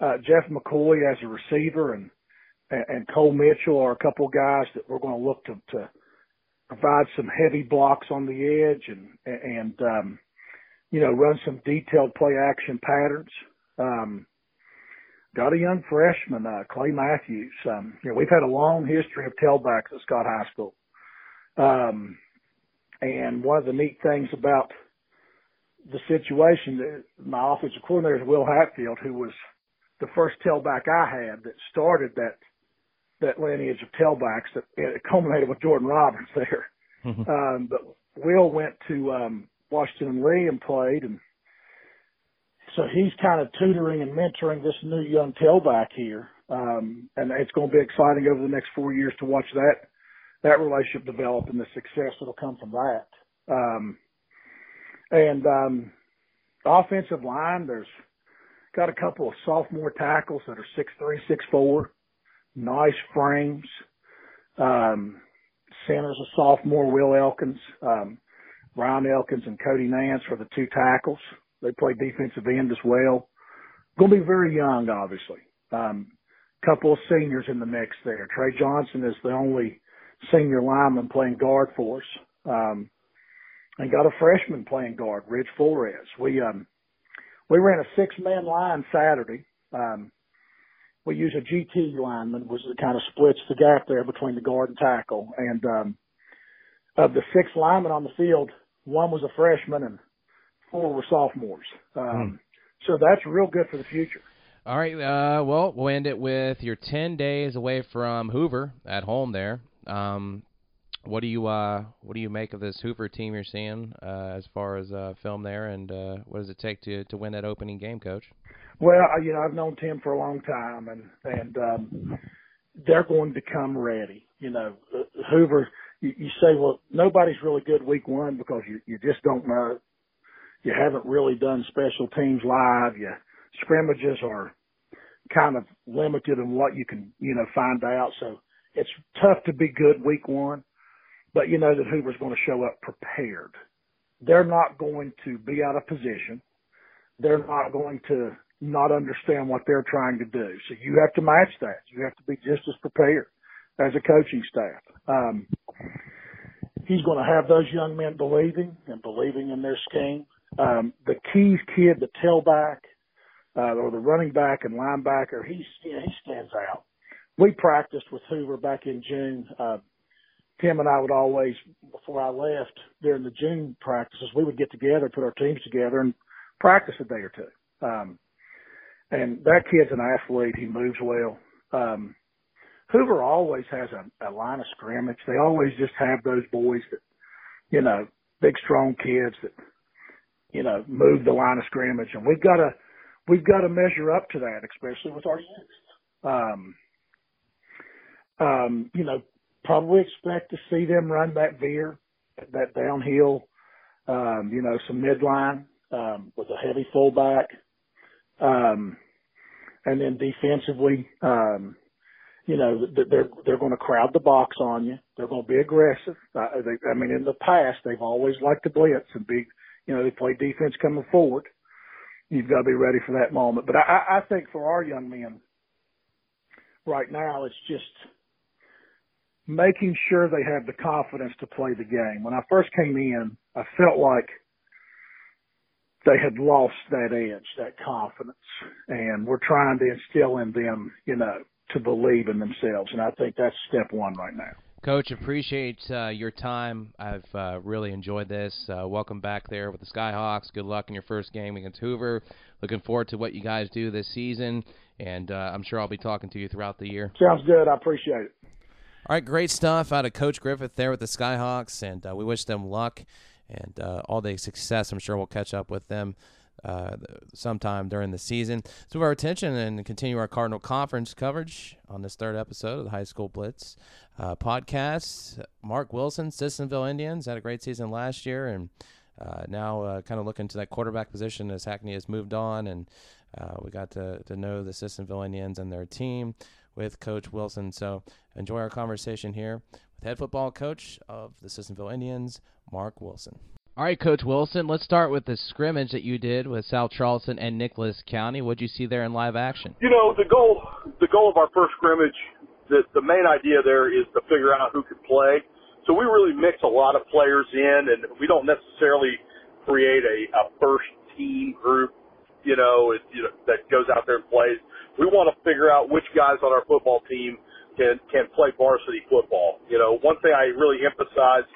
uh, Jeff McCoy as a receiver and, and Cole Mitchell are a couple of guys that we're going to look to, to provide some heavy blocks on the edge and, and, um, you know, run some detailed play action patterns. Um, got a young freshman, uh, Clay Matthews. Um, you know, we've had a long history of tailbacks at Scott High School. Um, and one of the neat things about the situation, that my offensive coordinator is Will Hatfield, who was the first tailback I had that started that that lineage of tailbacks that it culminated with Jordan Roberts there. Mm-hmm. Um, but Will went to um, Washington and Lee and played, and so he's kind of tutoring and mentoring this new young tailback here. Um, and it's going to be exciting over the next four years to watch that that relationship develop and the success that'll come from that. Um, and um, offensive line, there's got a couple of sophomore tackles that are six three, six four, nice frames. Um, center's a sophomore, Will Elkins. Um, Ryan Elkins and Cody Nance are the two tackles. They play defensive end as well. Going to be very young, obviously. Um, couple of seniors in the mix there. Trey Johnson is the only senior lineman playing guard for us. Um, and got a freshman playing guard, Rich Flores. We, um, we ran a six man line Saturday. Um, we use a GT lineman, which kind of splits the gap there between the guard and tackle. And, um, of the six linemen on the field, one was a freshman and four were sophomores. Um, hmm. So that's real good for the future. All right. Uh, well, we'll end it with you're 10 days away from Hoover at home there. Um, what do you uh, what do you make of this Hoover team you're seeing uh, as far as uh, film there, and uh, what does it take to to win that opening game, Coach? Well, you know I've known Tim for a long time, and and um, they're going to come ready. You know, uh, Hoover. You, say, well, nobody's really good week one because you you just don't know. You haven't really done special teams live. You scrimmages are kind of limited in what you can you know find out. So it's tough to be good week one, but you know that Hoover's going to show up prepared. They're not going to be out of position. They're not going to not understand what they're trying to do. So you have to match that. You have to be just as prepared as a coaching staff. Um, he's going to have those young men believing and believing in their scheme. Um, the Keys kid, the tailback, uh, or the running back and linebacker, he's, you know, he stands out we practiced with Hoover back in June. Uh, Tim and I would always, before I left during the June practices, we would get together, put our teams together, and practice a day or two. Um, and that kid's an athlete. He moves well. Um, Hoover always has a, a line of scrimmage. They always just have those boys that, you know, big strong kids that, you know, move the line of scrimmage, and we've got to we've got to measure up to that, especially with our youth. Um, um, you know, probably expect to see them run that veer, that downhill, um, you know, some midline, um, with a heavy fullback. Um, and then defensively, um, you know, they're they're going to crowd the box on you. They're going to be aggressive. I, they, I mean, in the past, they've always liked to blitz and be, you know, they play defense coming forward. You've got to be ready for that moment. But I, I think for our young men right now, it's just making sure they have the confidence to play the game. When I first came in, I felt like they had lost that edge, that confidence, and we're trying to instill in them, you know, to believe in themselves. And I think that's step one right now. Coach, appreciate uh, your time. I've uh, really enjoyed this. Uh, welcome back there with the Skyhawks. Good luck in your first game against Hoover. Looking forward to what you guys do this season, and uh, I'm sure I'll be talking to you throughout the year. Sounds good. I appreciate it. All right, great stuff out of Coach Griffith there with the Skyhawks, and uh, we wish them luck and uh, all the success. I'm sure we'll catch up with them uh, sometime during the season. So, our attention and continue our Cardinal Conference coverage on this third episode of the High School Blitz uh, podcast. Mark Wilson, Sissonville Indians, had a great season last year, and uh, now uh, kind of looking to that quarterback position as Hackney has moved on, and uh, we got to, to know the Sissonville Indians and their team with Coach Wilson. So, enjoy our conversation here with head football coach of the Sissonville Indians, Mark Wilson. All right, Coach Wilson, let's start with the scrimmage that you did with South Charleston and Nicholas County. What'd you see there in live action? You know, the goal the goal of our first scrimmage, the the main idea there is to figure out who could play. So we really mix a lot of players in and we don't necessarily create a, a first team group, you know, it, you know, that goes out there and plays. We want to figure out which guys on our football team can can play varsity football. You know, one thing I really emphasize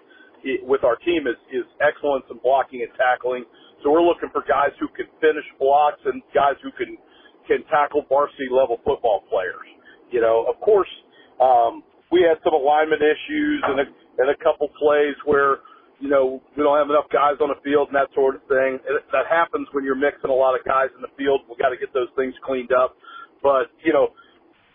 with our team is, is excellence in blocking and tackling. So we're looking for guys who can finish blocks and guys who can can tackle varsity level football players. You know, of course, um, we had some alignment issues and a, and a couple plays where you know we don't have enough guys on the field and that sort of thing. It, that happens when you're mixing a lot of guys in the field. We got to get those things cleaned up. But you know,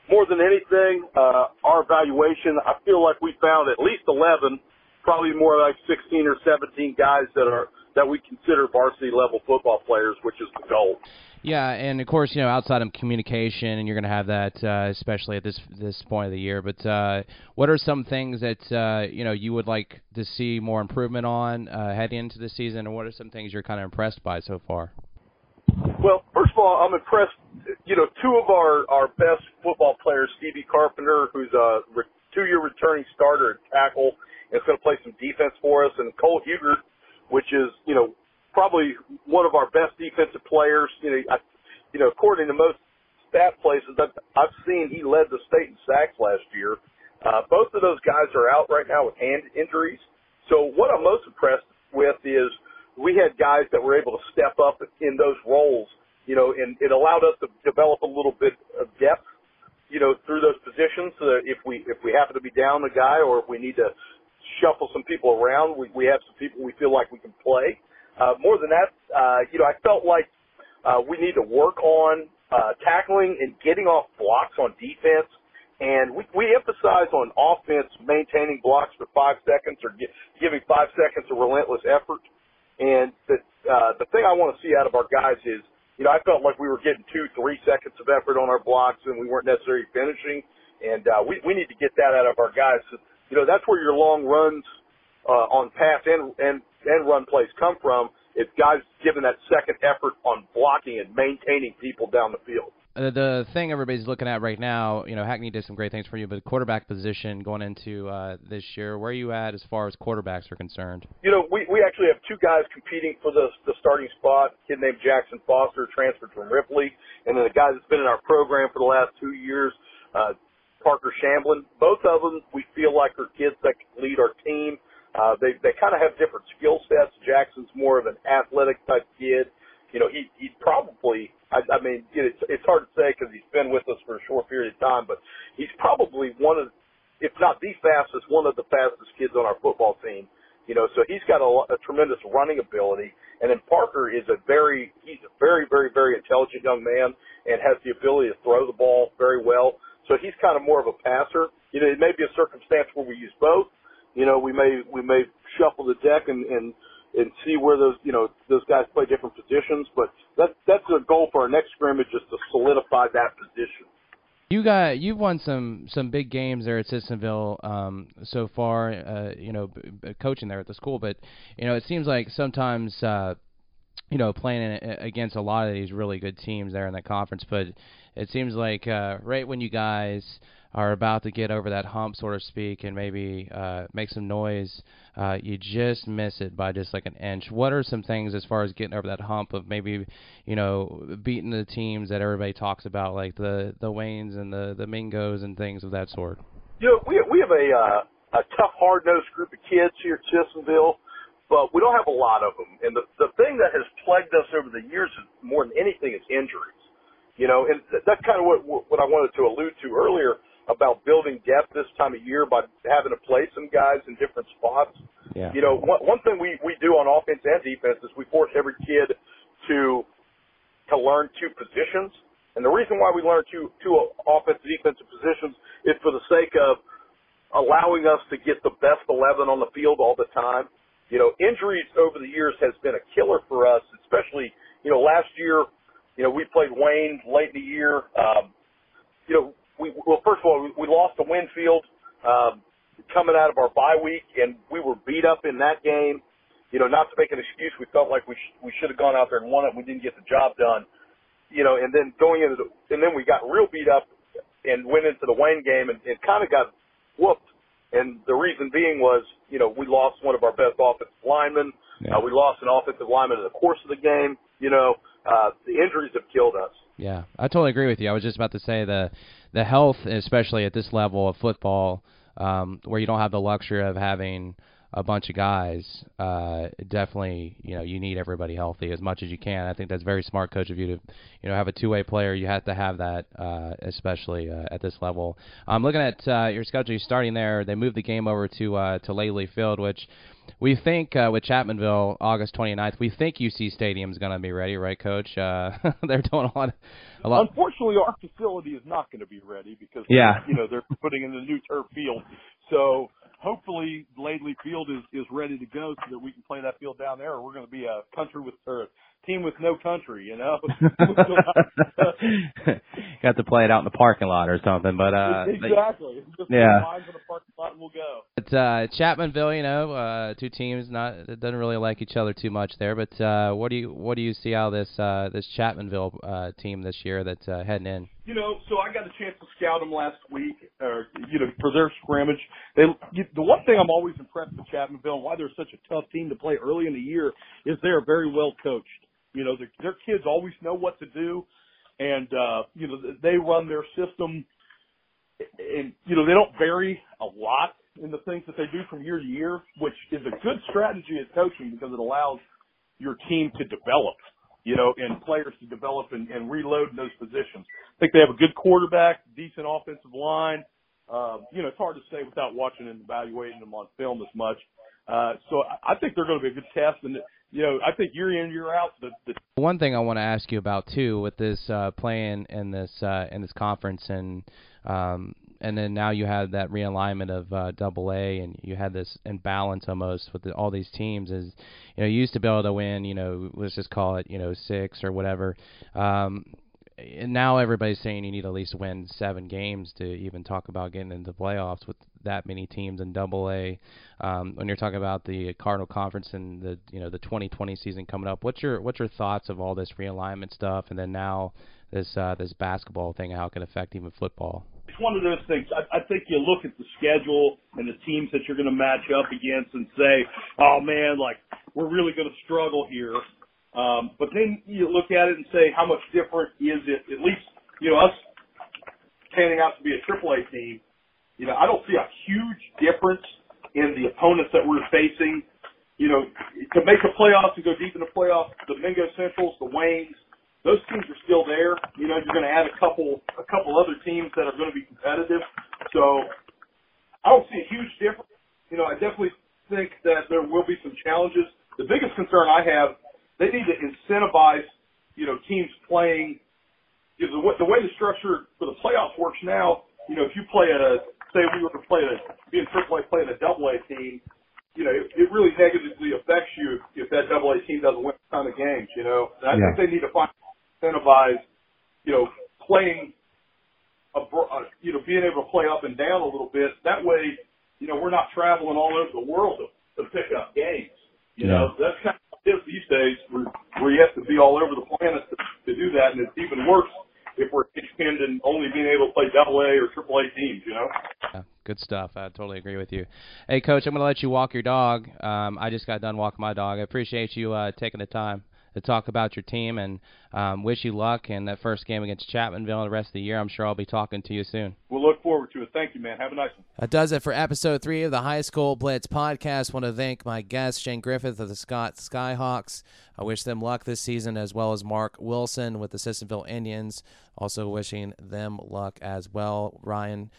more than anything, uh, our evaluation, I feel like we found at least 11 probably more like 16 or 17 guys that are that we consider varsity level football players, which is the goal. Yeah, and of course, you know, outside of communication, and you're going to have that, uh, especially at this this point of the year. But uh, what are some things that uh, you know you would like to see more improvement on uh, heading into the season, and what are some things you're kind of impressed by so far? Well, first of all, I'm impressed. You know, two of our our best football players, Stevie Carpenter, who's a re- two-year returning starter at tackle, it's going to play some defense for us. And Cole Hugert, which is, you know, probably one of our best defensive players. You know, I, you know, according to most stat places that I've seen, he led the state in sacks last year. Uh, both of those guys are out right now with hand injuries. So what I'm most impressed with is we had guys that were able to step up in those roles, you know, and it allowed us to develop a little bit of depth, you know, through those positions so that if we, if we happen to be down a guy or if we need to shuffle some people around. We, we have some people we feel like we can play. Uh, more than that, uh, you know, I felt like uh, we need to work on uh, tackling and getting off blocks on defense. And we, we emphasize on offense maintaining blocks for five seconds or gi- giving five seconds of relentless effort. And the, uh, the thing I want to see out of our guys is, you know, I felt like we were getting two, three seconds of effort on our blocks and we weren't necessarily finishing. And uh, we, we need to get that out of our guys you know, that's where your long runs uh, on pass and, and, and run plays come from. It's guys giving that second effort on blocking and maintaining people down the field. Uh, the thing everybody's looking at right now, you know, Hackney did some great things for you, but quarterback position going into uh, this year, where are you at as far as quarterbacks are concerned? You know, we, we actually have two guys competing for the the starting spot. A kid named Jackson Foster transferred from Ripley, and then a guy that's been in our program for the last two years, uh, Parker Shamblin. Both of them we feel like are kids that can lead our team. Uh, they they kind of have different skill sets. Jackson's more of an athletic type kid. You know, he he probably. I, I mean, it's it's hard to say because he's been with us for a short period of time, but he's probably one of, if not the fastest, one of the fastest kids on our football team. You know, so he's got a, a tremendous running ability. And then Parker is a very, he's a very, very, very intelligent young man and has the ability to throw the ball very well. So he's kind of more of a passer. You know, it may be a circumstance where we use both. You know, we may we may shuffle the deck and and and see where those you know those guys play different positions. But that that's the goal for our next scrimmage is to solidify that position. You got you've won some some big games there at Sissonville um, so far. Uh, you know, b- b- coaching there at the school, but you know it seems like sometimes uh, you know playing in, against a lot of these really good teams there in the conference, but it seems like uh, right when you guys are about to get over that hump, so to speak, and maybe uh, make some noise, uh, you just miss it by just like an inch. What are some things as far as getting over that hump of maybe, you know, beating the teams that everybody talks about, like the the Waynes and the the Mingos and things of that sort? You know, we we have a uh, a tough, hard nosed group of kids here at Sissonville, but we don't have a lot of them. And the the thing that has plagued us over the years is more than anything is injuries. You know, and that's kind of what what I wanted to allude to earlier about building depth this time of year by having to play some guys in different spots. Yeah. You know, one, one thing we, we do on offense and defense is we force every kid to to learn two positions. And the reason why we learn two two offensive defensive positions is for the sake of allowing us to get the best eleven on the field all the time. You know, injuries over the years has been a killer for us, especially, you know, last year, you know, we played Wayne late in the year. Um, you know, we well, first of all, we, we lost to Winfield um, coming out of our bye week, and we were beat up in that game. You know, not to make an excuse, we felt like we sh- we should have gone out there and won it. We didn't get the job done. You know, and then going into the, and then we got real beat up and went into the Wayne game and, and kind of got whooped. And the reason being was, you know, we lost one of our best offensive linemen. Yeah. Uh, we lost an offensive lineman in the course of the game. You know, uh, the injuries have killed us. Yeah, I totally agree with you. I was just about to say the the health, especially at this level of football, um, where you don't have the luxury of having a bunch of guys. Uh, definitely, you know, you need everybody healthy as much as you can. I think that's very smart, coach of you to, you know, have a two-way player. You have to have that, uh, especially uh, at this level. I'm looking at uh, your schedule. You're starting there. They moved the game over to uh, to Laidley Field, which we think uh, with Chapmanville, August 29th, we think UC Stadium is going to be ready, right, Coach? Uh, they're doing a lot, a lot. Unfortunately, our facility is not going to be ready because Yeah. you know they're putting in the new turf field. So hopefully, Laidley Field is is ready to go so that we can play that field down there. Or we're going to be a country with or a team with no country. You know. Got to play it out in the parking lot or something, but uh, exactly. Just Yeah. lines in the parking lot and we'll go. But uh, Chapmanville, you know, uh, two teams not doesn't really like each other too much there. But uh, what do you what do you see out of this uh, this Chapmanville uh, team this year that's uh, heading in? you know, so I got a chance to scout them last week, or you know, for their scrimmage. They, you, the one thing I'm always impressed with Chapmanville and why they're such a tough team to play early in the year is they are very well coached. You know, their, their kids always know what to do, and uh, you know, they run their system, and you know, they don't vary a lot in the things that they do from year to year, which is a good strategy at coaching because it allows your team to develop you know, and players to develop and, and reload in those positions. I think they have a good quarterback, decent offensive line. Uh, you know, it's hard to say without watching and evaluating them on film as much. Uh, so I think they're going to be a good test. And, you know, I think year in, year out, the, the One thing I want to ask you about too, with this uh, playing in this uh, in this conference, and um, and then now you have that realignment of uh, Double A, and you had this imbalance almost with the, all these teams. Is you know you used to be able to win, you know, let's just call it, you know, six or whatever. Um, now everybody's saying you need at least win seven games to even talk about getting into the playoffs with that many teams in Double A. Um, when you're talking about the Cardinal Conference and the you know the 2020 season coming up, what's your what's your thoughts of all this realignment stuff, and then now this uh, this basketball thing, how it can affect even football? it's one of those things. I, I think you look at the schedule and the teams that you're going to match up against and say, oh man, like we're really going to struggle here. Um, but then you look at it and say, how much different is it? At least, you know, us panning out to be a AAA team, you know, I don't see a huge difference in the opponents that we're facing. You know, to make the playoffs and go deep in the playoffs, the Mingo Centrals, the Waynes, those teams are still there. You know, you're going to add a couple, a couple other teams that are going to be competitive. So I don't see a huge difference. You know, I definitely think that there will be some challenges. The biggest concern I have, they need to incentivize, you know, teams playing. You know, the, way- the way the structure for the playoffs works now, you know, if you play at a, say we were to play at a, be in AAA, play at a double A team, you know, it, it really negatively affects you if, if that double A team doesn't win a ton of games, you know. And I think they need to find incentivize, you know, playing a, a uh, you know being able to play up and down a little bit. That way, you know, we're not traveling all over the world to, to pick up games. You know, that's kind of it is these days you have to be all over the planet to, to do that, and it's even worse if we're pinned in only being able to play double A or triple A teams, you know? Yeah, good stuff. I totally agree with you. Hey, Coach, I'm going to let you walk your dog. Um, I just got done walking my dog. I appreciate you uh, taking the time to talk about your team and um, wish you luck in that first game against Chapmanville and the rest of the year. I'm sure I'll be talking to you soon. We'll look forward to it. Thank you, man. Have a nice one. That does it for episode three of the High School Blitz podcast. want to thank my guest, Shane Griffith of the Scott Skyhawks. I wish them luck this season, as well as Mark Wilson with the Sissonville Indians. Also wishing them luck as well. Ryan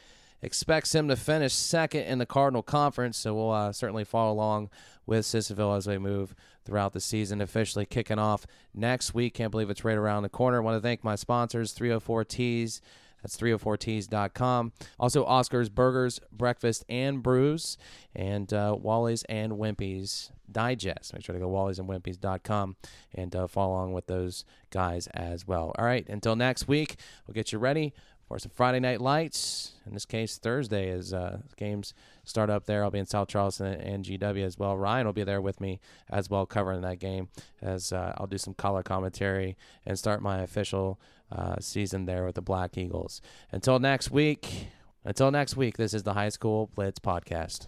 expects him to finish second in the Cardinal Conference, so we'll uh, certainly follow along with Sissonville as we move throughout the season. Officially kicking off next week. Can't believe it's right around the corner. I want to thank my sponsors, 304 Tees. That's 304tees.com. Also, Oscar's Burgers, Breakfast, and Brews, and uh, Wally's and Wimpy's Digest. Make sure to go to wally'sandwimpy's.com and uh, follow along with those guys as well. All right, until next week, we'll get you ready for some Friday night lights. In this case, Thursday as uh, games start up there. I'll be in South Charleston and GW as well. Ryan will be there with me as well, covering that game as uh, I'll do some color commentary and start my official uh, season there with the Black Eagles. Until next week. Until next week, this is the High School Blitz podcast.